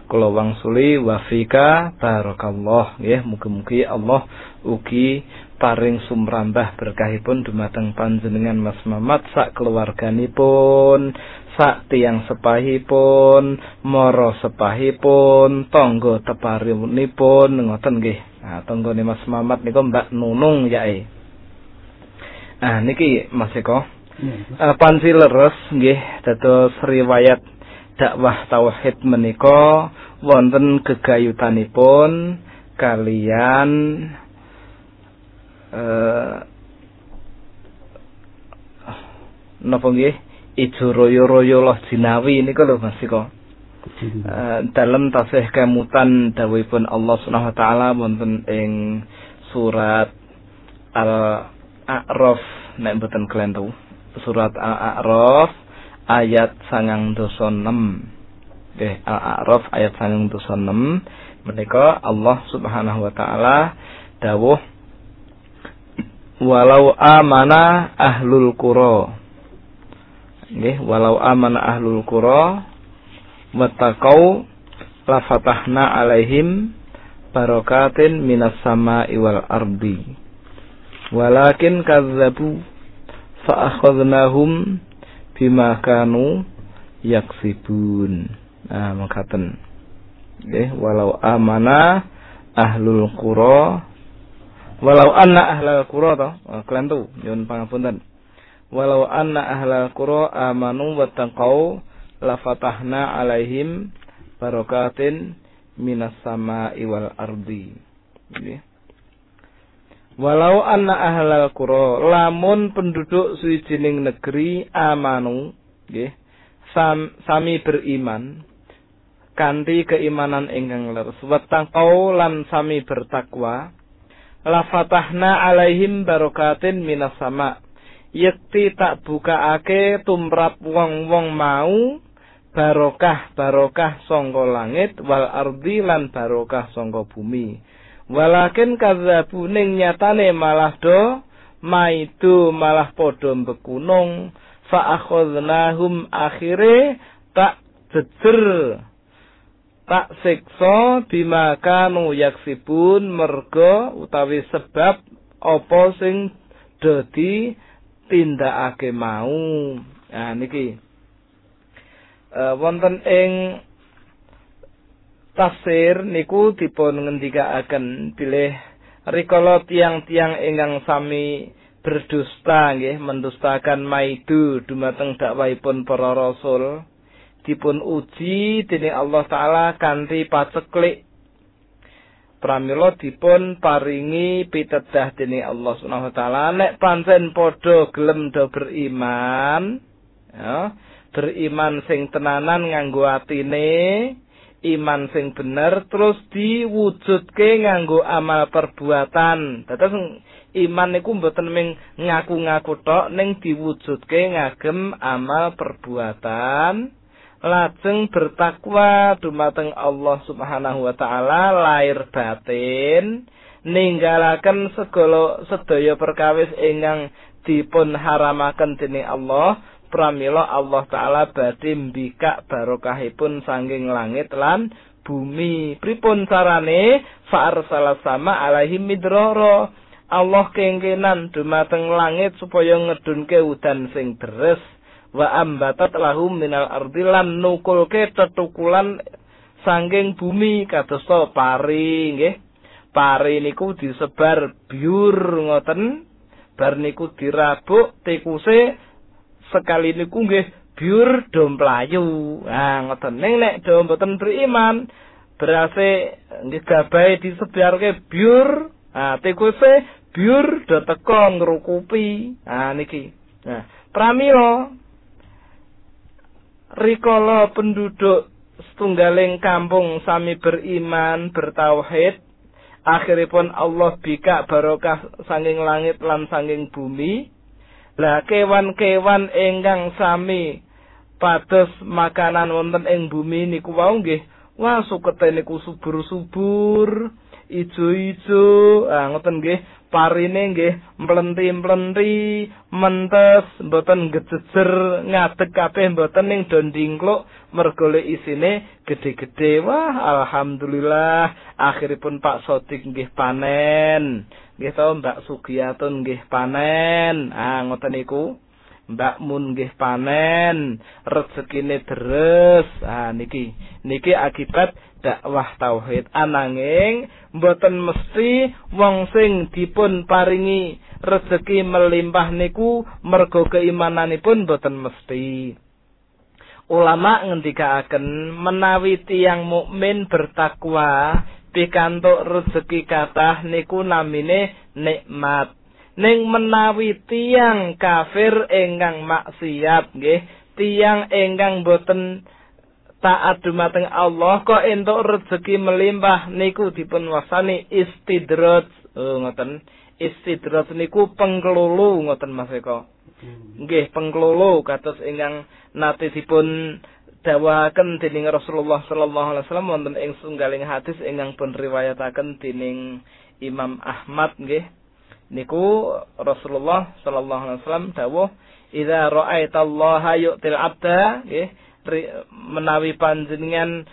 Speaker 3: Kula wangsuli wafika barakallah. Nggih mugi-mugi Allah ugi paring sumrambah berkahipun dumateng panjenengan Mas Mamat sak keluarganipun sak tiang sepahipun, moro sepahipun, tonggo teparinipun ngoten nggih. Nah, tanggane Mas Mamat niku Mbak Nunung yae. Ah niki Mas Eko. Uh, panci leres nggih dados riwayat dakwah tauhid menika wonten gegayutanipun kalian eh uh, napa nggih ijo royo-royo loh jinawi ini kalau Mas Iko. Uh, dalam tasih kemutan dawuhipun Allah Subhanahu wa taala wonten ing surat Al-A'raf nek mboten kelentu. Surat Al-A'raf ayat sangang dosa 6. Nggih, Al-A'raf ayat sangang dosa 6 menika Allah Subhanahu wa taala dawuh walau amana ahlul qura nggih walau amana ahlul qura wattaqau la fatahna alaihim barakatin minas sama'i wal ardi. Walakin kazzabu fa akhadnahum bima kanu yaksibun. Nah makaten nggih walau amana ahlul qura walau anna ahlul qura to kalian tuh nyuwun pangapunten walau anna ahlal qura amanu wattaqau la fatahna alaihim barakatin minas sama'i wal ardi. Walau anna ahlal qura lamun penduduk suwijining negeri amanu nggih sam, sami beriman kanthi keimanan ingkang leres wattaqau lan sami bertakwa la fatahna alaihim barakatin minas sama' yekti tak bukaake tumrap wong-wong mau barokah barokah sangka langit wal ardi lan barokah sangka bumi. Walakin kadzabu ning nyatane malah do maidu malah padha bekunung fa akhadnahum akhire tak jejer tak siksa bima kanu yaksibun merga utawi sebab apa sing dadi tindakake mau. Nah niki uh, wonten ing tafsir niku dipun ngendikaaken bilih rikala tiang-tiang ingkang sami berdusta nggih mendustakan maidu dumateng dakwahipun para rasul dipun uji dening Allah taala kanthi paceklik pramila dipun paringi pitedah dening Allah Subhanahu wa taala. Nek pancen padha gelem do beriman ya beriman sing tenanan nganggo atine iman sing bener terus diwujudke nganggo amal perbuatan. Dados iman niku mboten ming ngaku-ngaku tok ning diwujudke ngagem amal perbuatan lajeng bertakwa dumateng Allah Subhanahu wa taala lahir batin ninggalaken segala sedaya perkawis ingkang dipun haramaken dening Allah. Pramila Allah taala badhe mbikak barokahipun sanging langit lan bumi. Pripun carane fa'arsala sama alaihim midrara. Allah kengkenan dumateng langit supaya ngedunke udan sing deres wa ambatat lahum minal ardi lan nukulke tetukulan sangking bumi kadosta pari nggih. Pari niku disebar biur ngoten bar niku dirabuk tikuse sekali niku nggih biur do mlayu ha ngoten. Ning nek do mboten beriman berase nggih gabahe disebarke biur ha tikuse biur do teko ngrukupi. Ha niki. Nah pramila rikala penduduk setunggaling kampung sami beriman bertauhid akhiripun Allah bika barokah sanging langit lan sanging bumi. Lah kewan-kewan ingkang sami pados makanan wonten ing bumi niku wau nggih. Wah sukete niku subur-subur ijo-ijo. Ah ngoten nggih parine nggih mlenti-mlenti mentes mboten gejejer ngadeg kabeh mboten ning dondingkluk. Mergo isine gede-gede wah alhamdulillah akhiripun Pak Sodik nggih panen. Nggih to Mbak Sugiyatun nggih panen. Ah ngoten niku. Mbak Mun nggih panen, rezekine deres. Ah niki, niki akibat dakwah tauhid. Ananging mboten mesti wong sing dipun paringi rezeki melimpah niku mergo keimananipun mboten mesti. Ulama ngendikaaken menawi tiyang mukmin bertakwa pikantuk rezeki kathah niku namine nikmat. ning menawi tiang kafir ingkang maksiat nggih tiang ingkang boten taat dumateng Allah kok entuk rezeki melimpah niku dipun wasani istidraj oh ngoten. Istidraj niku pengkelulu ngoten Mas Eko. Nggih pengkelulu kados ingkang nate dipun dawaken dening Rasulullah sallallahu alaihi wasallam wonten ing sunggaling hadis ingkang pun riwayataken dening Imam Ahmad nggih. Niku Rasulullah sallallahu alaihi wasallam dawuh idza ra'aitallaha yu'til 'abda nggih menawi panjenengan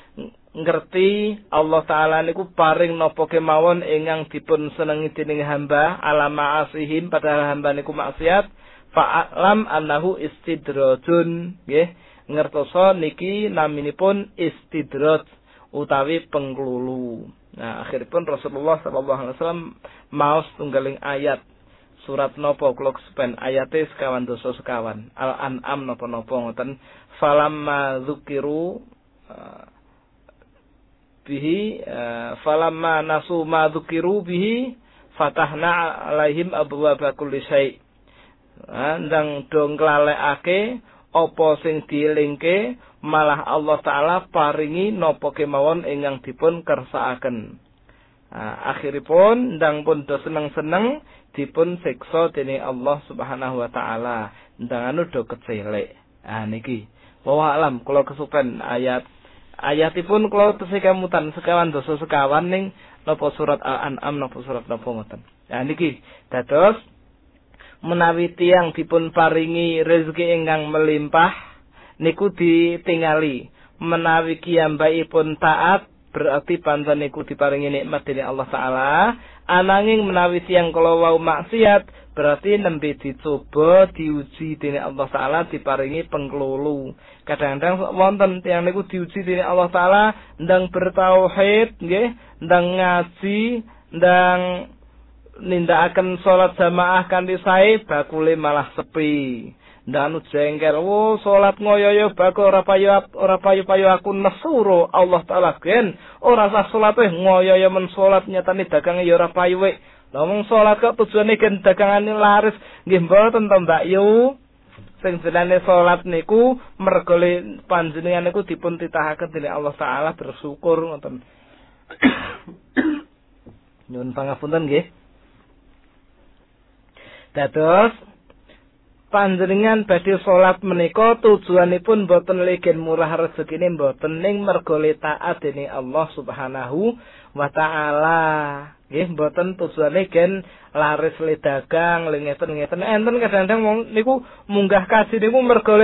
Speaker 3: ngerti Allah taala niku paring napa kemawon ingkang dipun senengi dening hamba alama asihim padahal hamba niku maksiat fa'alam annahu istidrajun nggih ngertoso niki naminipun istidraj utawi penglulu. Nah, akhiripun Rasulullah sallallahu alaihi wasallam maos tunggaling ayat surat nopo kula kesupen ayate sekawan dosa sekawan. Al-An'am napa-napa ngoten. Falamma dzukiru uh, bihi uh, falamma nasu ma dzukiru bihi fatahna alaihim abwaaba kulli syai. Ndang do nglalekake apa sing dielingke malah Allah taala paringi napa kemawon ingkang dipun kersakaken. Nah, akhiripun ndang pun do seneng-seneng dipun siksa dening Allah Subhanahu wa taala. Ndang anu do kecelek. Ah niki. Wa alam kula kesupen ayat ayatipun kula tesih kemutan sekawan dosa sekawan ning napa surat Al-An'am napa surat napa ngoten. Nah niki dados menawi tiang dipun paringi rezeki ingkang melimpah niku ditingali menawi pun taat berarti pancen niku diparingi nikmat dening Allah taala. Ananging menawi tiyang kala wau maksiat berarti nembe dicoba diuji dening Allah taala diparingi pengkelulu kadang-kadang wonten tiyang niku diuji dening Allah taala ndang bertauhid nggih ndang ngaji ndang nindakaken salat jamaah kanthi sae bakule malah sepi Danu jengkel, wo salat ngoyoyo bako ora payu ora payu-payu aku nesuro Allah taala gen ora sah salat eh ngoyoyo men salat nyatane dagange ya ora payu wek. Ngomong salat kok tujuane gen dagangane laris nggih mboten to Mbak Yu. Sing jenenge salat niku mergo panjenengan niku dipun titahaken dening Allah taala bersyukur ngoten. [COUGHS] Nyuwun pangapunten nggih. Dados panjenengan badhe salat menika tujuanipun boten legen murah rezekine boten ning mergo taat dening Allah Subhanahu wa taala. Nggih boten tujuane gen laris le dagang le ngeten-ngeten enten kadang-kadang wong niku munggah kaji niku mergo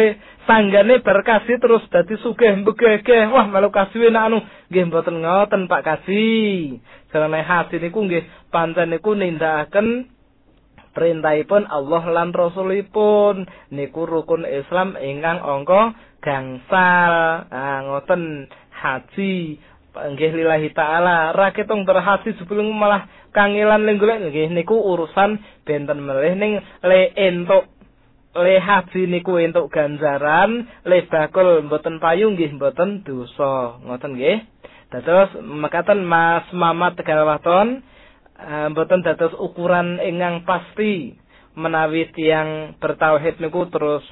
Speaker 3: sanggane berkasi terus dadi sugih mbegege. Wah malu kasih anu nggih boten ngoten Pak Kasih. Sarane hati niku nggih pancen niku nindakaken perintahipun Allah lan Rasulipun. Niku rukun Islam ingkang angka gangsal. Ah ngoten. Haji. Nggih lillahi taala. Ra ketung berhaji sebelum malah kangelan ning golek. Nggih niku urusan benten melih ning le entuk le haji niku entuk ganjaran le bakul mboten payu nggih mboten dosa. Ngoten nggih. Dados mekaten Mas Mamat Tegal Waton mboten dados ukuran ingkang pasti menawi tiang bertauhid niku terus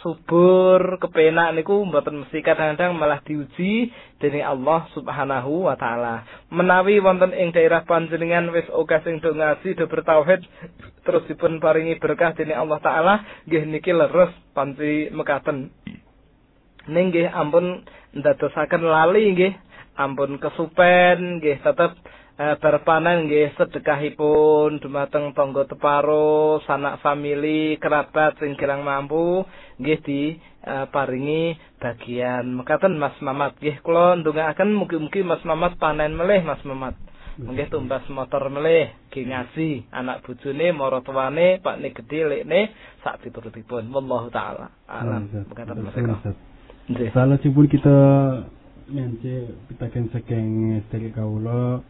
Speaker 3: subur kepenak niku mboten mesti kadang-kadang malah diuji dening Allah Subhanahu wa taala. Menawi wonten ing daerah panjenengan wis oga sing do ngaji do bertauhid terus dipun paringi berkah dening Allah taala nggih niki leres panci mekaten. Ning nggih ampun ndadosaken lali nggih ampun kesupen nggih tetep eh, berpanen nggih sedekahipun dumateng tangga teparo, sanak famili, kerabat sing kirang mampu nggih di eh, paringi bagian. Mekaten Mas Mamat nggih kula ndongaaken mugi-mugi Mas Mamat panen melih Mas Mamat. Nggih tumbas motor melih, ki ngaji anak bojone mara tuane Pak ne gedhe lekne sak piturutipun. Wallahu taala alam. Mekaten Mas Eko. Nggih.
Speaker 2: Salajengipun kita nyance pitaken saking sedherek kawula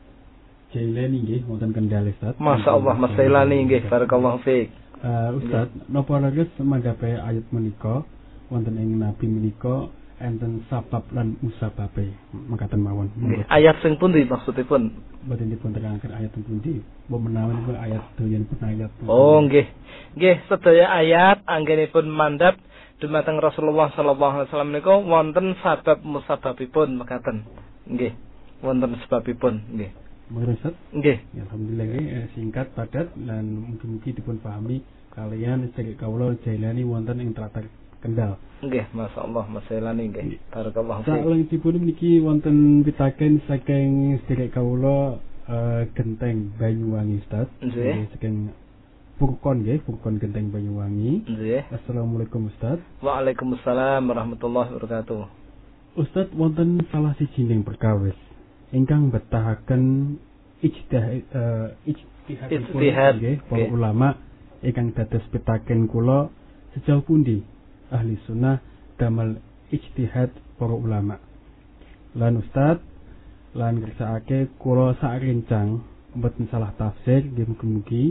Speaker 2: Jailani nggih wonten Kendal Ustaz.
Speaker 3: Masyaallah Mas Jailani nggih barakallahu fiik.
Speaker 2: Uh, Ustaz, napa lagi semanggape ayat menika wonten ing nabi menika enten sabab lan musababe mekaten mawon.
Speaker 3: Ayat sing pundi maksudipun?
Speaker 2: Boten dipun terangaken ayat sing pundi. Mbok menawi niku ayat doyanipun ayat.
Speaker 3: Oh nggih. Nggih sedaya ayat anggenipun mandap dumateng Rasulullah sallallahu alaihi wasallam niku wonten sabab musababipun mekaten. Nggih. Wonten sebabipun nggih.
Speaker 2: Mengrusat?
Speaker 3: Nggih.
Speaker 2: Ya, alhamdulillah nggih eh, singkat padat dan mungkin-mungkin dipun pahami kalian sedherek kawula Jailani wonten ing tlatah Kendal.
Speaker 3: Nggih, masyaallah Mas Jailani nggih. Barakallahu fiik.
Speaker 2: Salengipun niki wonten pitaken saking sedherek kawula uh, genteng Banyuwangi Ustaz.
Speaker 3: Nggih.
Speaker 2: Saking Purkon nggih, Purkon Genteng Banyuwangi.
Speaker 3: Nggih.
Speaker 2: Assalamualaikum Ustaz.
Speaker 3: Waalaikumsalam warahmatullahi wabarakatuh.
Speaker 2: Ustaz wonten salah siji ning perkawis ingkang betahaken ijtihad uh, ijtihad para ulama ingkang dados pitaken kula sejauh pundi? Ahli sunnah damel ijtihad para ulama. Lan ustad lan ngersakake kula sak rencang mboten salah tafsir nggih mugi-mugi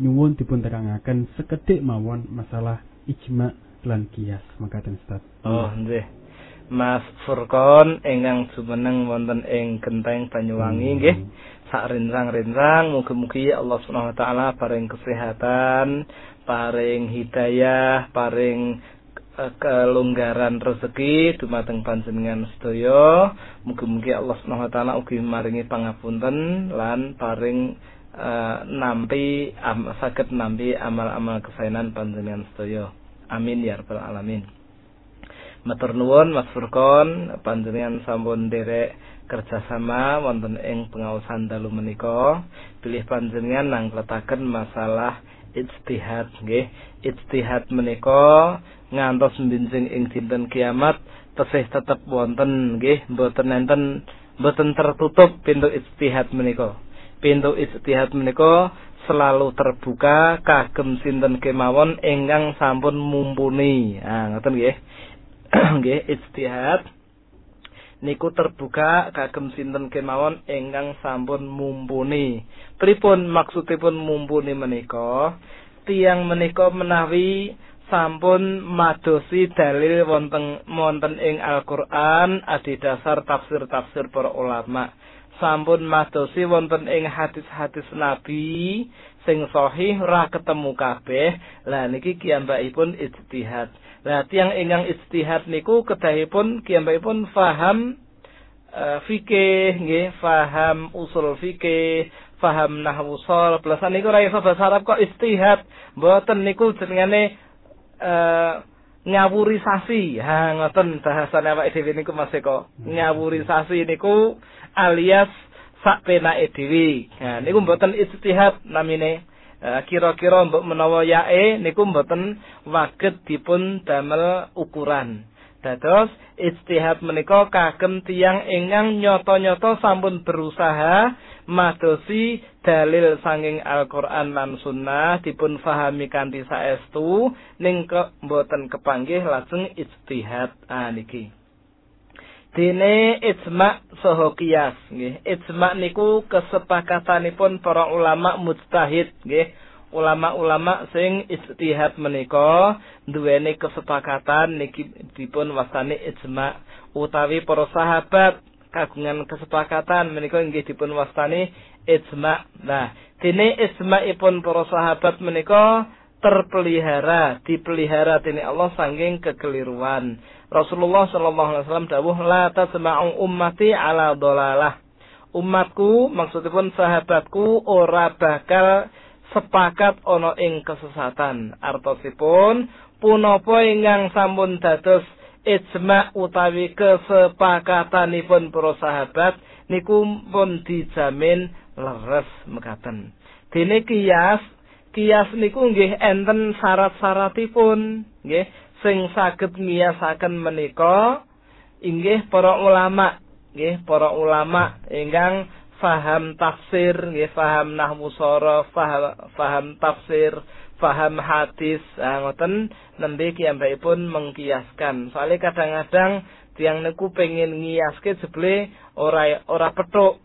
Speaker 2: nyuwun dipun terangaken sekedhik mawon masalah ijma lan kias makaten ustad
Speaker 3: Oh, nggih. Mas Furkon ingkang jumeneng wonten ing Genteng Banyuwangi nggih. Sak rencang-rencang mugi-mugi Allah Subhanahu wa taala paring kesehatan, paring hidayah, paring eh, kelonggaran rezeki dumateng panjenengan sedaya. Mugi-mugi Allah Subhanahu wa taala ugi maringi pangapunten lan paring eh, nampi am, saged nampi amal-amal kesaenan panjenengan sedaya. Amin ya rabbal alamin. Matur nuwun Mas Furkon, panjenengan sampun derek kerjasama wonten ing pengawasan dalu menika. Pilih panjenengan nangletaken masalah ijtihad nggih. Ijtihad menika ngantos mbinjing ing dinten kiamat tesih tetep wonten nggih, mboten enten boten tertutup pintu ijtihad menika. Pintu ijtihad menika selalu terbuka kagem sinten kemawon ingkang sampun mumpuni. Ah ngoten nggih. [CLEARS THROAT] nggih ijtihad niku terbuka kagem sinten kemawon ingkang sampun mumpuni. Pripun maksudipun mumpuni menika? Tiang menika menawi sampun madosi dalil wonten wonten ing Al-Qur'an adhedhasar tafsir-tafsir para ulama. Sampun madosi wonten ing hadis-hadis Nabi sing sahih ora ketemu kabeh. Lah niki kiyambakipun ijtihad. Lah tiang ingkang ijtihad niku kedahipun kiyambakipun faham uh, fikih nggih, faham usul fikih, faham nahwu shol, belasan niku iso bahasa Arab kok ijtihad. Mboten niku jenengane uh, ngawurisasi. Ha ngoten bahasane awake dhewe niku Mas Eko. Ngawurisasi niku alias sak penake dhewe. Nah niku mboten ijtihad namine. Eh, kira-kira mbok menawa yae niku mboten waget dipun damel ukuran. Dados ijtihad menika kagem tiyang ingkang nyoto-nyoto sampun berusaha madosi dalil sanging Al-Qur'an lan Sunnah dipun fahami kanthi saestu ning mboten kepanggih lajeng ijtihad ah niki. Dene ijma saha qiyas nggih. Ijma niku kesepakatanipun para ulama mujtahid nggih. Ulama-ulama sing ijtihad menika duweni kesepakatan niki dipun wastani ijma utawi para sahabat kagungan kesepakatan menika inggih dipun wastani ijma. Nah, dene ijma'ipun para sahabat menika terpelihara, dipelihara dening Allah sanging kekeliruan. Rasulullah sallallahu alaihi wasallam dawuh la tasma'u ummati ala dolalah. Umatku maksudipun sahabatku ora bakal sepakat ana ing kesesatan. Artosipun punapa ingkang sampun dados ijma utawi kesepakatanipun para sahabat niku pun dijamin leres mekaten. Dene kias, kias niku nggih enten syarat-syaratipun, nggih sing saged ngiasaken menika inggih para ulama nggih para ulama ingkang faham tafsir nggih faham nahwu sara faham, faham tafsir faham hadis. Ah, ngoten. Nembe kiyambakipun mengkiaskan. Soalnya kadang-kadang tiang niku pengen ngiaske jebule ora ora petuk.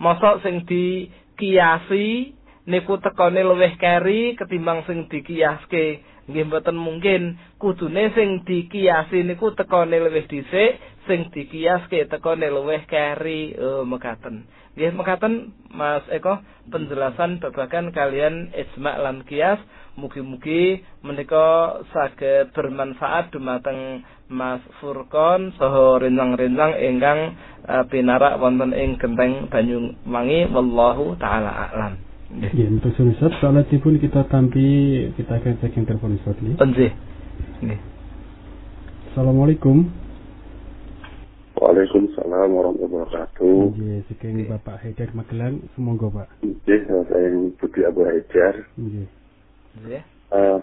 Speaker 3: Mosok sing dikiasi niku tekone luwih keri ketimbang sing dikiaske. Nggih mboten mungkin. Kudune sing dikiasi niku tekone luwih dhisik sing dikiaske tekone luwih keri. Oh mekaten. Nggih mekaten Mas Eko penjelasan babagan kalian ijma lan kias mugi-mugi menika saged bermanfaat dumateng Mas Furkon saha rencang-rencang ingkang uh, pinarak wonten ing genteng Banyuwangi. Wallahu taala a'lam
Speaker 2: Ya, untuk sunisat salatipun kita tampi kita akan cek yang telepon.
Speaker 3: Nggih. Nggih.
Speaker 2: Assalamualaikum.
Speaker 8: Waalaikumsalam warahmatullahi wabarakatuh.
Speaker 2: Nggih, sekian Bapak Haidar Magelang, semoga Pak.
Speaker 8: Nggih, saya Budi Abu Haidar.
Speaker 2: Nggih.
Speaker 3: Nggih.
Speaker 8: Eh,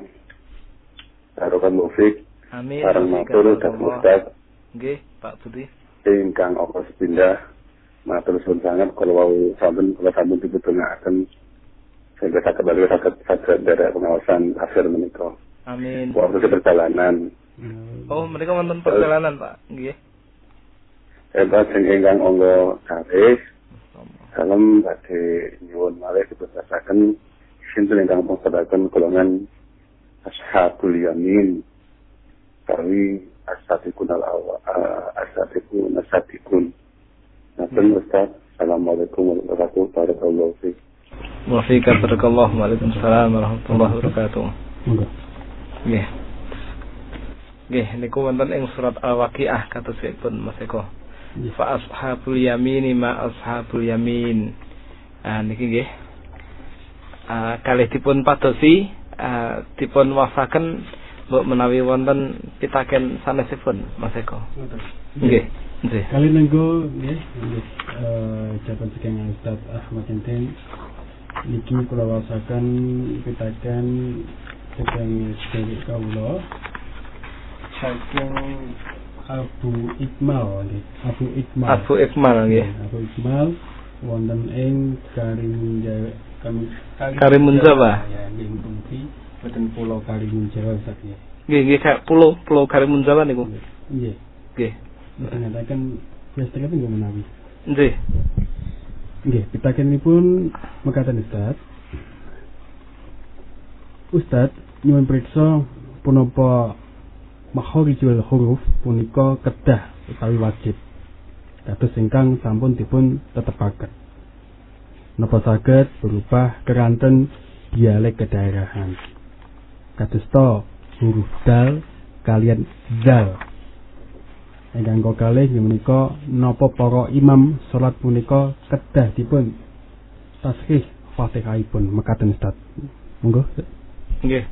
Speaker 8: Harokan Mufik,
Speaker 3: Amin.
Speaker 8: Sarang Matur dan Ustaz,
Speaker 3: Nggih, Pak Budi.
Speaker 8: ingkang apa sepindah, matur suwun sangat kalau wau sampun kalau sampun dibutuhaken sehingga kembali sakit dari pengawasan akhir menikah.
Speaker 3: Amin.
Speaker 8: Waktu perjalanan,
Speaker 3: Oh, mereka wonten perjalanan, Pak. Nggih.
Speaker 8: hebat sing ingkang onggo karis, dalam badhe nyuwun malih dibetasaken sinten ingkang pun golongan ashabul yamin. Kami asatikun al awa asatikun asatikun Nabi Ustaz. Assalamualaikum warahmatullahi wabarakatuh
Speaker 3: Wa fika barakallahu Waalaikumsalam warahmatullahi wabarakatuh. Nggih. Nggih, niku wonten ing surat Al-Waqiah katosipun Mas Eko. Fa ashabul yamini ma ashabul yamin. Ah niki nggih. Ah kalih dipun padosi ah dipun wafaken mbok menawi wonten pitaken sanesipun Mas Eko. Nggih. Nggih.
Speaker 2: Kali nenggo nggih nggih eh sekian Ustaz Ahmad Enten niki kula wasaken pitaken saking sedherek kawula saking Abu Ikmal nggih. Abu Ikmal.
Speaker 3: Abu Ikmal nggih.
Speaker 2: Abu Ikmal wonten ing Karimun Jawa kami
Speaker 3: Karimun Jawa.
Speaker 2: Ya, nggih boten pulau Karimun Jawa Ustaz.
Speaker 3: Nggih nggih Kak, pulau Pulau Karimun Jawa niku.
Speaker 2: Nggih.
Speaker 3: Nggih.
Speaker 2: Mboten ngatakan biasa kata nggih menawi.
Speaker 3: Nggih.
Speaker 2: Nggih, pitakenipun mekaten Ustaz. Ustaz nyuwun priksa punapa makhorijul huruf punika kedah utawi wajib. Dados ingkang sampun dipun tetepaken. Napa saged berubah keranten dialek kedaerahan. Kadosta huruf dal kalian zal. Ingkang kalih menika napa para imam salat punika kedah dipun tasbih Fatihahipun mekaten Ustaz. Monggo.
Speaker 3: Nggih.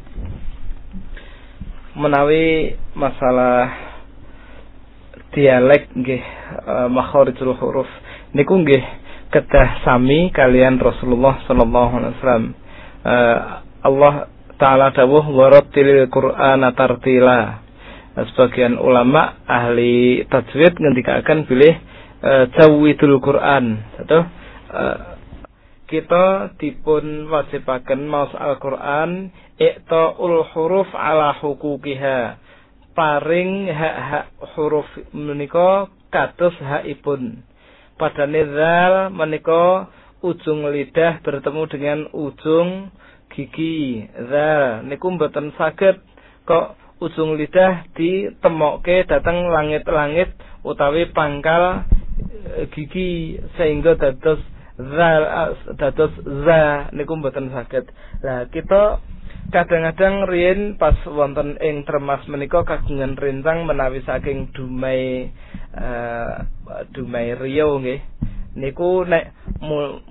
Speaker 3: Menawi masalah dialek nggih uh, makharijul huruf niku nggih kedah sami kalian Rasulullah sallallahu alaihi wasallam. Uh, Allah taala dawuh warattilil Qur'ana tartila. Sebagian ulama ahli tajwid ngendikaken bilih uh, jawidul Qur'an. Atau uh, kita dipun wajibaken maos Al-Qur'an iqtaul huruf ala hukukiha. Paring hak-hak huruf menika kados hakipun. Padane zal menika ujung lidah bertemu dengan ujung gigi. Zal niku mboten saged kok ujung lidah ditemokke dateng langit-langit utawi pangkal e, gigi sehingga dados zal dados za niku mboten saged. Lah kita kadang-kadang riyen pas wonten ing Termas menika kagungan rencang menawi saking Dumai uh, Dumai Rio nggih. Niku nek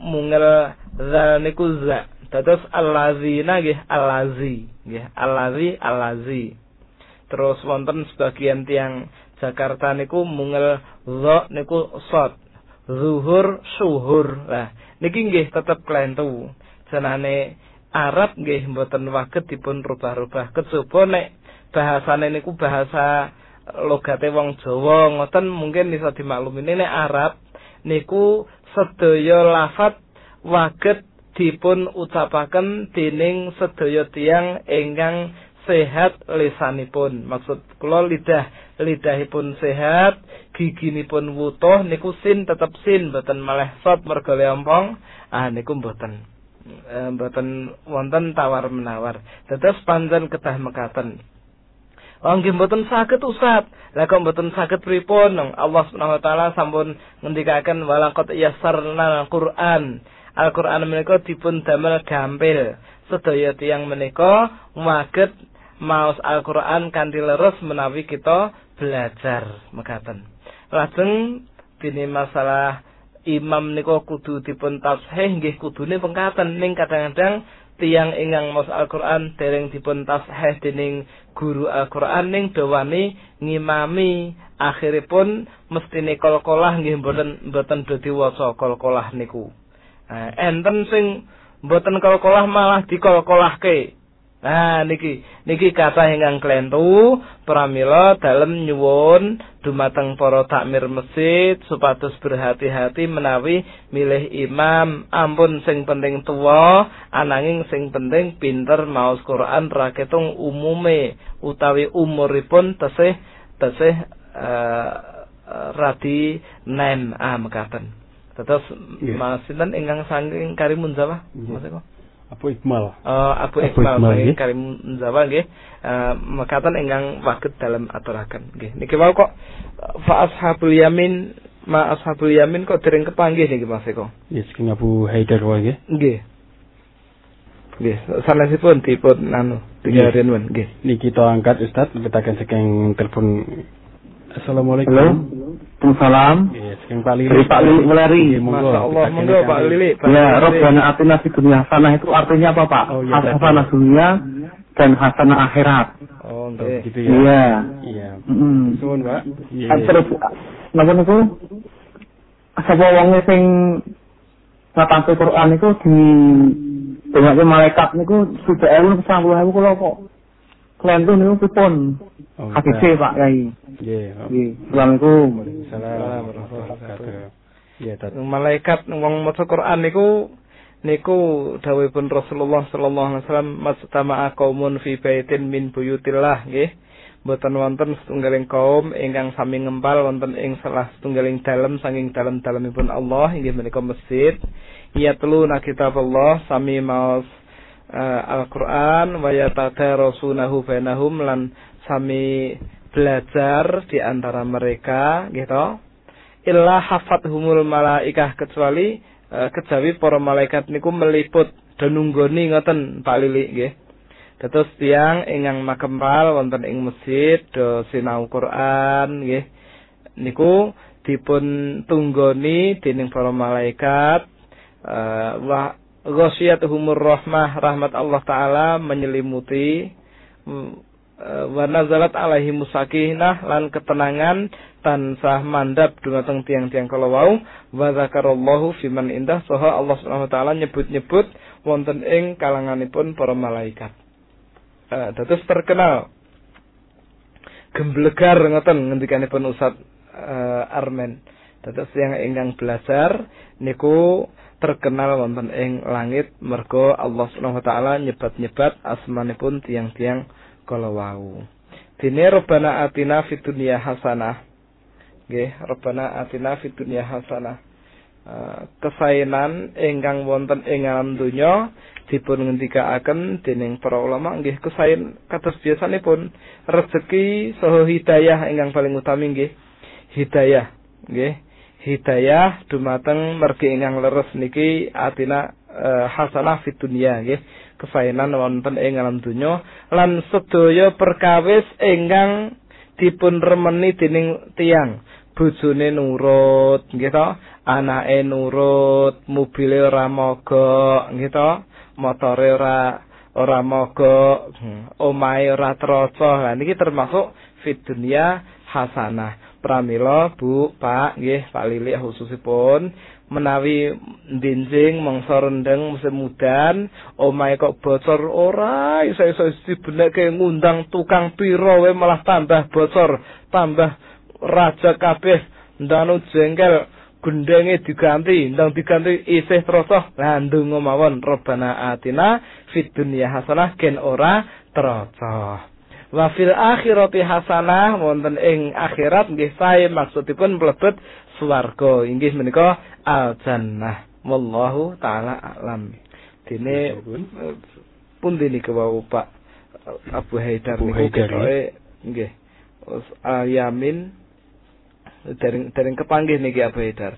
Speaker 3: mungel za niku za. Dados allazina nggih allazi nggih allazi allazi. Terus wonten sebagian tiang Jakarta niku mungel za niku sot. Zuhur suhur. Lah niki nggih tetep klentu. Jenane Arab nggih mboten waget dipun rubah-rubah kejaba nek bahasane niku bahasa logate wong Jawa ngoten mungkin iso dimaklumi nek Arab niku sedaya lafat waget dipun ucapaken dening sedaya tiyang ingkang sehat lisanipun maksud kula lidah lidahipun sehat giginipun wutuh niku sin tetep sin mboten malih sot leompong ah niku mboten e, mboten wonten tawar menawar. Dados panjen kedah mekaten. Wong nggih mboten saged usat. Lah kok mboten saged pripun? Allah Subhanahu wa taala sampun ngendikaken walaqad yassarna al-Qur'an. Al-Qur'an menika dipun damel gampil. Sedaya tiyang menika maget maos Al-Qur'an kanthi leres menawi kita belajar mekaten. Lajeng dene masalah imam niku kudu dipun tasheh nggih kudune pengkaten ning kadang-kadang tiang ingkang maos Al-Qur'an dereng dipun tasheh dening guru Al-Qur'an ning dawani ngimami akhiripun mestine kol-kolah nggih mboten mboten dadi waca kol-kolah niku. Nah, enten sing mboten kol-kolah malah dikol-kolahke. Nah niki niki kata ingkang klentu pramila dalem nyuwun dumateng para takmir masjid supados berhati-hati menawi milih imam ampun sing penting tua ananging sing penting pinter maos Quran raketung umume utawi umuripun tesih tesih uh, radi nem ah mekaten. Tetes yeah. Mas sinten ingkang saking Karimun Jawa? Yeah. Mas?
Speaker 2: Abu Iqmal.
Speaker 3: Uh, Abu Iqmal saking Karim Jawa nggih. Uh, mekaten ingkang waget dalam aturaken nggih. Niki wau kok fa ashabul yamin ma ashabul yamin kok dereng kepanggih niki Mas Eko.
Speaker 2: Yes, saking Abu Haidar wae nggih.
Speaker 3: Nggih. Nggih, sanesipun dipun anu tiga men nggih.
Speaker 2: Niki kita angkat Ustaz betaken saking telepon Assalamualaikum.
Speaker 9: Halo. Waalaikumsalam.
Speaker 2: Yes, Kang Pak Lili.
Speaker 9: Dari Pak Lili Meleri.
Speaker 3: Allah, monggo Pak Lili.
Speaker 9: Ya, Robbana atina fid dunya hasanah itu artinya apa, Pak?
Speaker 2: Oh, iya,
Speaker 9: hasanah dunia dan hasanah akhirat.
Speaker 3: Oh.
Speaker 2: Gitu ya.
Speaker 9: Iya.
Speaker 2: Iya.
Speaker 9: Heeh.
Speaker 2: Suwun, Pak. Iya.
Speaker 9: Kan Terus napa niku? Sapa wong sing ngapalke Quran niku di Dengake malaikat niku sudah ewu sampai ewu kula kok Klentu niku pripun?
Speaker 2: Oh,
Speaker 9: Hadise Pak Yai.
Speaker 2: Nggih.
Speaker 9: Nggih. Assalamualaikum.
Speaker 2: Waalaikumsalam warahmatullahi wabarakatuh. Iya, Tat.
Speaker 3: malaikat wong maca Quran niku niku dawuhipun Rasulullah sallallahu alaihi wasallam mastama'a qaumun fi baitin min buyutillah nggih boten wonten setunggaling kaum ingkang sami ngempal wonten ing salah setunggaling dalem saking dalem-dalemipun Allah inggih menika masjid ya telu kitab Allah sami maos uh, Al-Qur'an wa yatadarasunahu bainahum lan sami belajar di antara mereka gitu illa hafathumul malaikah kecuali uh, kejawi para malaikat niku meliput dan nunggoni ngoten Pak Lili nggih Dados tiang ingkang makempal wonten ing masjid do sinau Quran nggih. Niku dipun tunggoni dening para malaikat uh, ghasyiyatuhumur rahmah rahmat Allah taala menyelimuti uh, wa nazalat alaihi musakinah lan ketenangan tansah mandap dumateng tiang-tiang kala wau wa zakarallahu fiman indah saha Allah Subhanahu wa taala nyebut-nyebut wonten ing kalanganipun para malaikat. Uh, dados terkenal gemblegar ngoten ngendikanipun Ustaz uh, Armen. Dados yang ingkang belajar niku terkenal wonten ing langit mergo Allah Subhanahu wa taala nyebat-nyebat asmanipun tiang-tiang kala wau. Dene Rabbana atina fid dunya hasanah. Nggih, Rabbana atina fid dunya hasanah. Uh, kesainan ingkang wonten ing alam donya dipun ngendikaaken dening para ulama nggih kesain kados biasanipun rezeki saha hidayah ingkang paling utami nggih hidayah nggih hidayah dumateng mergi ingkang leres niki atina uh, hasanah fid dunya nggih. Kesainan wonten ing alam donya. Lan sedaya perkawis ingkang dipun remeni dening tiang bojone nurut nggih to. Anake nurut mobile ora mogok nggih to. Motore ora ora mogok. Hmm, omahe ora troco lah niki termasuk fit dunia hasanah pramila Bu Pak nggih Pak Lili khususipun menawi ndinjing mangsa rendeng musim mudan omahe kok bocor ora iso-iso dibenekke ngundang tukang piro we malah tambah bocor tambah raja kabeh ndanu jengkel gendenge diganti ndang diganti isih trosoh lah ndonga mawon robana atina fid dunya hasanah gen ora trocoh wa fil akhirati hasanah wonten ing akhirat nggih sae maksudipun mlebet swarga inggih menika al jannah wallahu taala alam dene pun dene wau Pak Abu Haidar niku ketoke nggih Yamin dereng dereng kepanggih niki Abu Haidar.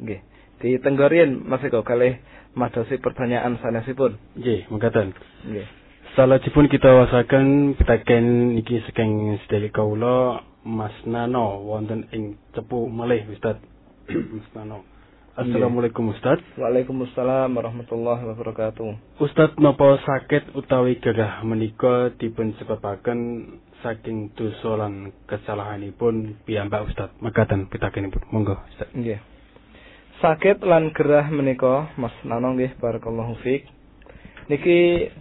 Speaker 3: Nggih. Di tenggorien Mas Eko kalih madosi pertanyaan sanesipun.
Speaker 2: Nggih, mekaten.
Speaker 3: Nggih.
Speaker 2: Salajipun kita wasaken pitaken iki saking sedherek kawula Mas Nano wonten ing cepu malih Ustaz. [CLEARS THROAT] Mas Nano. Assalamualaikum Ustaz.
Speaker 3: Waalaikumsalam warahmatullahi wabarakatuh.
Speaker 2: Ustaz napa sakit utawi gerah menika dipun sebabaken saking dosa lan kesalahanipun piyambak Ustaz. Mekaten pitakenipun. Monggo Ustaz.
Speaker 3: Nggih. Sakit lan gerah menika Mas Nano nggih barakallahu fik. Niki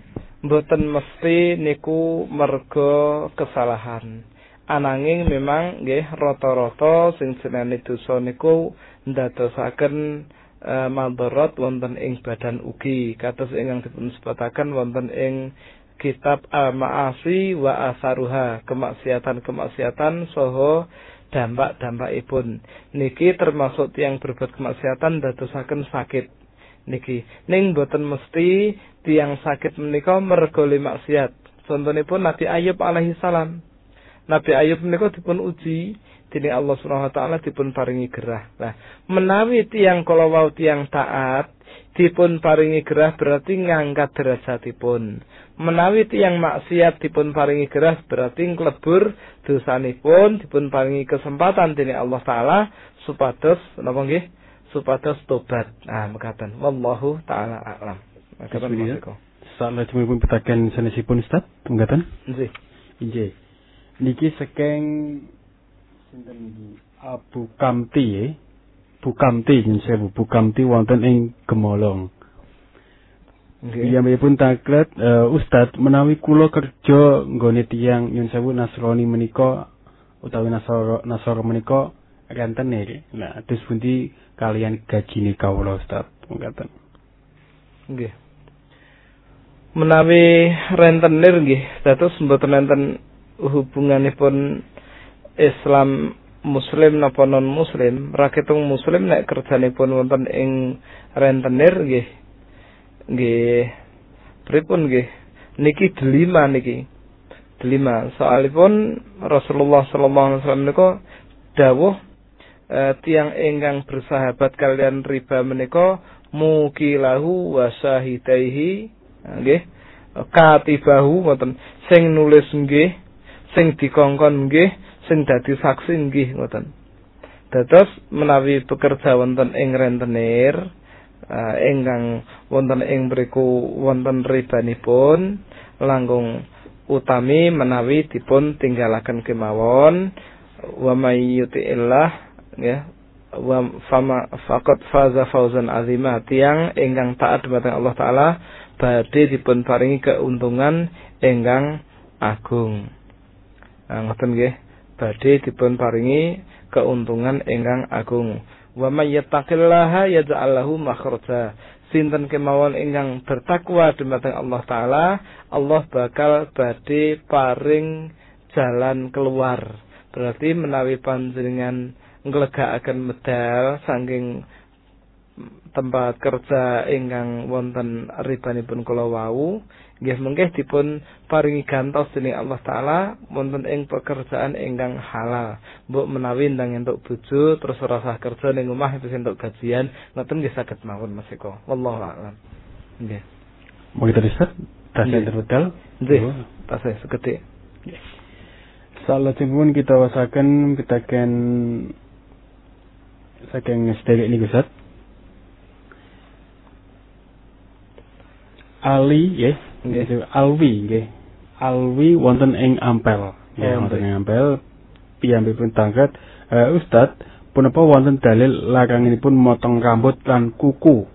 Speaker 3: mboten mesti niku merga kesalahan. Ananging memang nggih rata-rata sing jenenge dosa niku ndadosaken uh, madharat wonten ing badan ugi. Kados ingkang dipun sebataken wonten ing kitab al-ma'asi wa asaruha kemaksiatan-kemaksiatan soho dampak-dampakipun. Niki termasuk tiang berbuat kemaksiatan dadosaken sakit niki ning boten mesti tiang sakit menika merga maksiat contonipun Nabi Ayub alaihi salam Nabi Ayub menika dipun uji dening Allah Subhanahu wa taala dipun paringi gerah. Nah, menawi tiang kala wau tiang taat dipun paringi gerah berarti ngangkat derajatipun. Menawi tiang maksiat dipun paringi gerah berarti nglebur dosanipun dipun paringi kesempatan dening Allah taala supados napa nggih? Supados tobat. Nah, mekaten. Wallahu taala a'lam.
Speaker 2: Mekaten. Salajengipun pitaken sanesipun Ustaz, mekaten?
Speaker 3: Nggih.
Speaker 2: Nggih. Niki saking sinten iki Abu Kamti ya. Bu Kamti sewu Bu wonten ing Gemolong. Iya pun taklet uh, Ustad menawi kula kerja nggone tiyang nyun sewu Nasrani menika utawi Nasoro Nasoro menika rentenir. Nah, terus pundi kalian gajine kawula Ustad mengatakan.
Speaker 3: Nggih. Menawi rentenir nggih, dados mboten enten hubunganipun Islam muslim napa non muslim, raketung muslim nek kerjanipun wonten ing rentenir nggih Nggih. Pripun nggih? Niki delima niki. Delima. Soalipun Rasulullah sallallahu alaihi wasallam niku dawuh e, tiang ingkang bersahabat kalian riba menika mukilahu wa syahidaihi. Nggih. Katibahu ngoten. Sing nulis nggih sing dikongkon nggih sing dadi saksi nggih ngoten. Dados menawi bekerja wonten ing rentenir uh, ingkang wonten ing mriku wonten ribanipun langkung utami menawi dipun tinggalaken kemawon. Wa may yuti'illah ya. Wa fama faqad faza fawzan azima. Tiang ingkang taat dumateng Allah taala badhe dipun paringi keuntungan ingkang agung. Nah, ngoten nggih, badhe dipun paringi keuntungan ingkang agung. Wa may yattaqillaha yaj'al lahu makhraja. Sinten kemawon ingkang bertakwa dumateng Allah taala Allah bakal badhe paring jalan keluar. Berarti menawi panjenengan nglegakaken medal saking tempat kerja ingkang wonten ribanipun kula wau nggih mengke dipun paringi gantos dening Allah taala wonten ing pekerjaan ingkang halal. Mbok menawi ndang entuk bojo terus ora usah kerja ning omah terus entuk gajian, ngoten nggih saged mawon Mas Eko. Wallahu a'lam. Nggih.
Speaker 2: Mau kita riset tasih terbetal.
Speaker 3: Nggih. Tasih segede.
Speaker 2: Salah pun kita wasaken pitaken saking sedherek niku Ustaz. Ali nggih Alwi nggih. Alwi wonten ing Ampel. Ya wonten ing Ampel piyambakipun tangkat uh, Ustad punapa wonten dalil laranganipun motong rambut lan kuku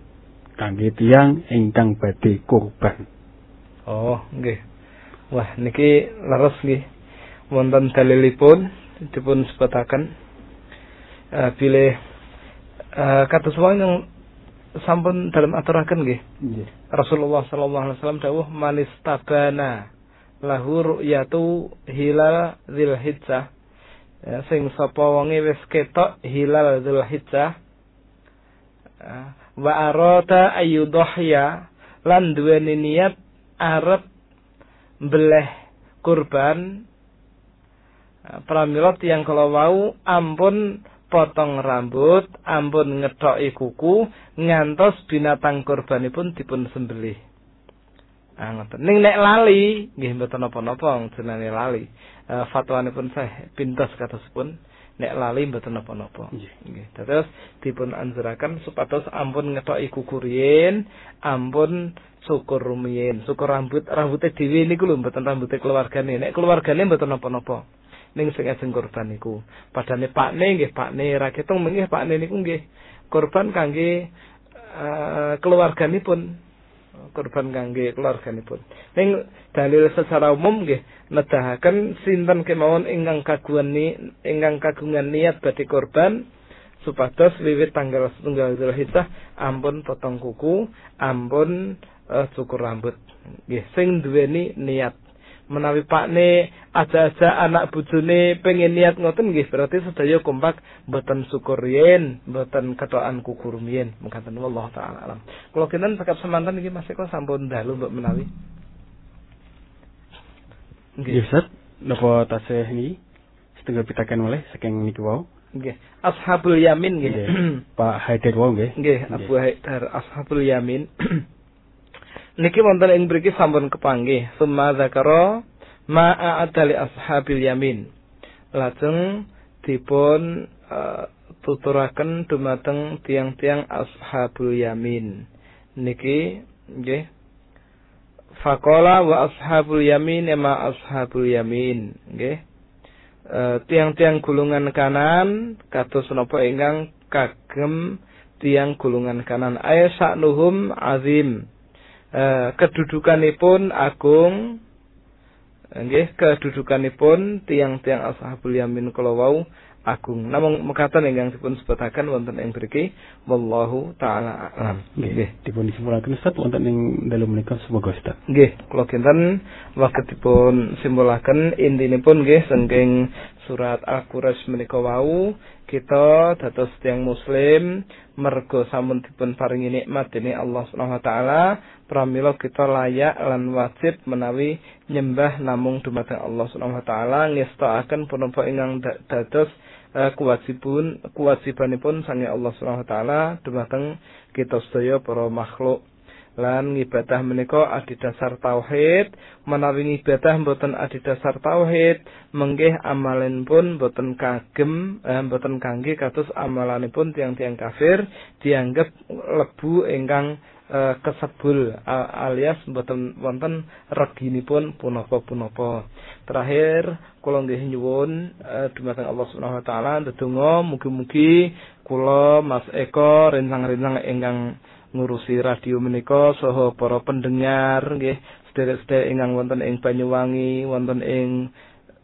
Speaker 2: kangge tiyang ingkang badhe kurban.
Speaker 3: Oh, nggih. Wah, niki leres nggih. Wonten dalilipun dipun sebataken uh, bilih uh, kados wong sampun dalam aturaken nggih.
Speaker 2: Nggih.
Speaker 3: Rasulullah sallallahu alaihi wasallam dawuh manis tabana lahu ru'yatu hilal Dzulhijjah. Ya, sing sapa wonge wis ketok hilal Dzulhijjah ya, wa arada ayyudhhiya lan duweni niat arep beleh kurban ya, pramila tiyang kala wau ampun potong rambut, ampun ngethoki kuku, ngantos binatang kurbanipun dipun sembelih. Ah ngoten. Ning nek lali, nggih mboten napa-napa jenenge lali. E, fatwanipun saya pintos katosipun nek lali mboten napa-napa. Nggih. Terus dipun anjuraken supados ampun ngethoki kuku riyin, ampun syukur rumiyin, syukur rambut rambute dhewe niku lho mboten rambute keluargane. Nek keluargane mboten napa-napa. Ning sing ajeng korban niku. Padane pakne nggih pakne ra ketung menggih pakne niku nggih korban kangge uh, keluarganipun korban kangge keluarganipun. Ning dalil secara umum nggih nedahaken sinten kemawon ingkang kagungan ni ingkang kagungan niat badhe korban supados wiwit tanggal setunggal Dzulhijjah ampun potong kuku, ampun uh, cukur rambut. Nggih sing duweni niat menawi pakne aja-aja anak bojone pengen niat ngoten nggih berarti sedaya kompak mboten syukur yen mboten ketokan kukur yen mengkaten taala alam. Kula kinten sekap semanten iki Mas Eko sampun dalu mbok menawi.
Speaker 2: Nggih. Ustaz. Napa tasih niki? Setengah pitaken oleh saking niki wau.
Speaker 3: Nggih. Ashabul yamin nggih.
Speaker 2: Pak Haidar wau nggih.
Speaker 3: Nggih Abu Haidar ashabul yamin Niki wonten ing mriki sampun kepanggih. Summa zakara ma a'adali ashabil yamin. Lajeng dipun uh, tuturaken dumateng tiang-tiang ashabul yamin. Niki nggih. Faqala wa ashabul yamin ma ashabul yamin. Nggih. Uh, tiang-tiang gulungan kanan kados napa ingkang kagem tiang gulungan kanan ay sa'nuhum azim eh, kedudukanipun agung nggih kedudukanipun tiang-tiang ashabul yamin kala wau agung. Namung mekaten ingkang dipun sebutaken wonten ing mriki wallahu taala alam.
Speaker 2: Nggih, dipun disimpulaken Ustaz wonten ing dalam menika semoga Ustaz.
Speaker 3: Nggih, kula kinten waketipun simpulaken intinipun nggih saking surat Al-Quraisy menika wau kita dados tiang muslim mergo sampun dipun paringi nikmat dening Allah Subhanahu wa taala pramila kita layak lan wajib menawi nyembah namung dumateng Allah Subhanahu wa taala ngestakaken punapa ingkang dados uh, kewajibun kewajibanipun sange Allah Subhanahu wa taala dumateng kita sedaya para makhluk. Lan ibadah menika adhedhasar tauhid menawi ibadah mboten adhedhasar tauhid menggih amalen pun mboten kagem eh, mboten kangge kados amalanipun tiang-tiang kafir dianggap lebu ingkang eh, kesebul alias mboten wonten reginipun punapa-punapa. Terakhir kula nggih nyuwun eh, dumateng Allah Subhanahu wa taala. Ndedonga mugi-mugi kula Mas Eko rencang-rencang ingkang ngurusi radio menika saha para pendengar nggih sederek-sederek ingkang wonten ing Banyuwangi wonten ing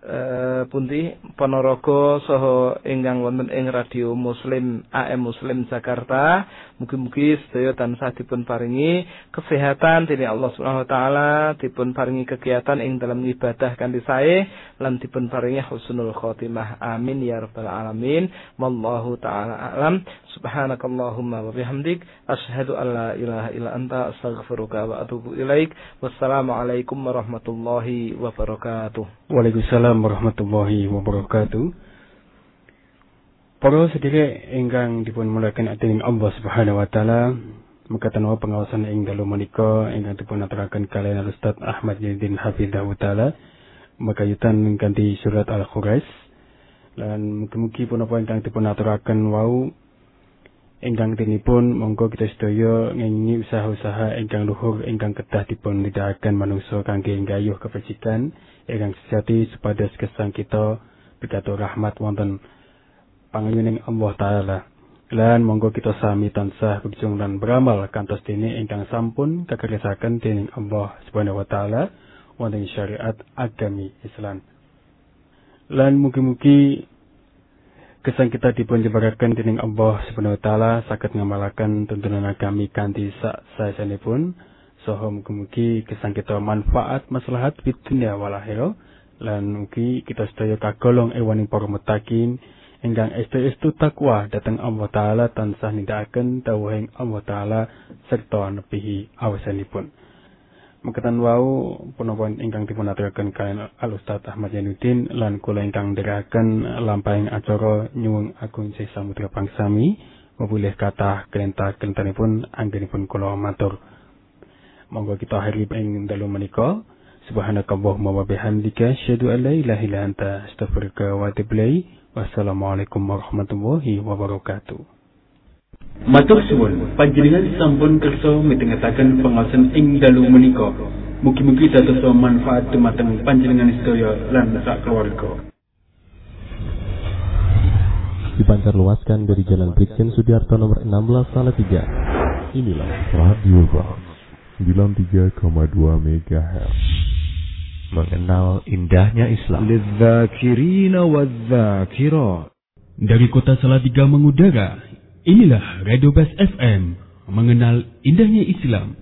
Speaker 3: eh pundi? Ponorogo saha ingkang wonten ing radio Muslim AM Muslim Jakarta Mugi-mugi sedaya tansah dipun paringi kesehatan dening Allah Subhanahu wa taala, dipun paringi kegiatan ing dalam ibadah kanthi sae lan dipun paringi husnul khotimah. Amin ya rabbal alamin. Wallahu taala alam. Subhanakallahumma wa bihamdik asyhadu an la ilaha illa anta astaghfiruka wa atubu ilaik. Wassalamualaikum warahmatullahi wabarakatuh.
Speaker 2: Waalaikumsalam warahmatullahi wabarakatuh. Para sedherek ingkang dipun mulaken dening Allah Subhanahu wa taala mekaten wa pengawasan ing dalu menika ingkang dipun aturaken kalian Ustaz Ahmad Yadin Hafizahul taala makayutan kanthi surat Al-Quraish lan mugi-mugi punapa ingkang dipun aturaken wau ingkang dinipun monggo kita sedaya ngenyi usaha-usaha ingkang luhur ingkang kedah dipun nindakaken manungsa kangge nggayuh kebajikan ingkang sejati supados kesang kita berkatu rahmat wonten pangayuning Allah Ta'ala. Lan monggo kita sami tansah berjung dan beramal kantos dini ingkang sampun kekerisakan dening Allah Subhanahu wa taala wonten syariat agami Islam. Lan mugi-mugi kesan kita dipun jebaraken dening Allah Subhanahu wa taala saged ngamalaken tuntunan agami kanthi sak saesanipun saha mugi-mugi kesan kita manfaat maslahat di dunia wal akhirah lan mugi kita sedaya kagolong ewaning para mutakin ingkang estu-estu takwa dateng Allah Ta'ala tansah nindakaken dawuhing Allah Ta'ala serta nepihi awasanipun. Mekaten wau punapa ingkang dipun aturaken kalian Al Ustaz Ahmad Yanuddin lan kula ingkang ndherekaken lampahing acara nyuwun agung Syekh Samudra Pangsami mebulih kathah kelentah-kelentanipun anggenipun kula matur. Monggo kita akhiri ing dalu menika. Subhanakallahumma wa bihamdika asyhadu an la ilaha illa anta astaghfiruka wa atubu ilaik. Wassalamualaikum warahmatullahi wabarakatuh.
Speaker 7: Matur suwun, panjenengan sampun kersa mitengetaken pengawasan ing dalu menika. Mugi-mugi dados manfaat dumateng panjenengan sedaya lan sak keluarga.
Speaker 1: Dipancar luaskan dari Jalan Brigjen Sudiarto nomor 16 Salatiga. Inilah Radio Box 93,2 MHz mengenal indahnya Islam.
Speaker 7: Dari kota Salatiga mengudara, inilah Radio Best FM mengenal indahnya Islam.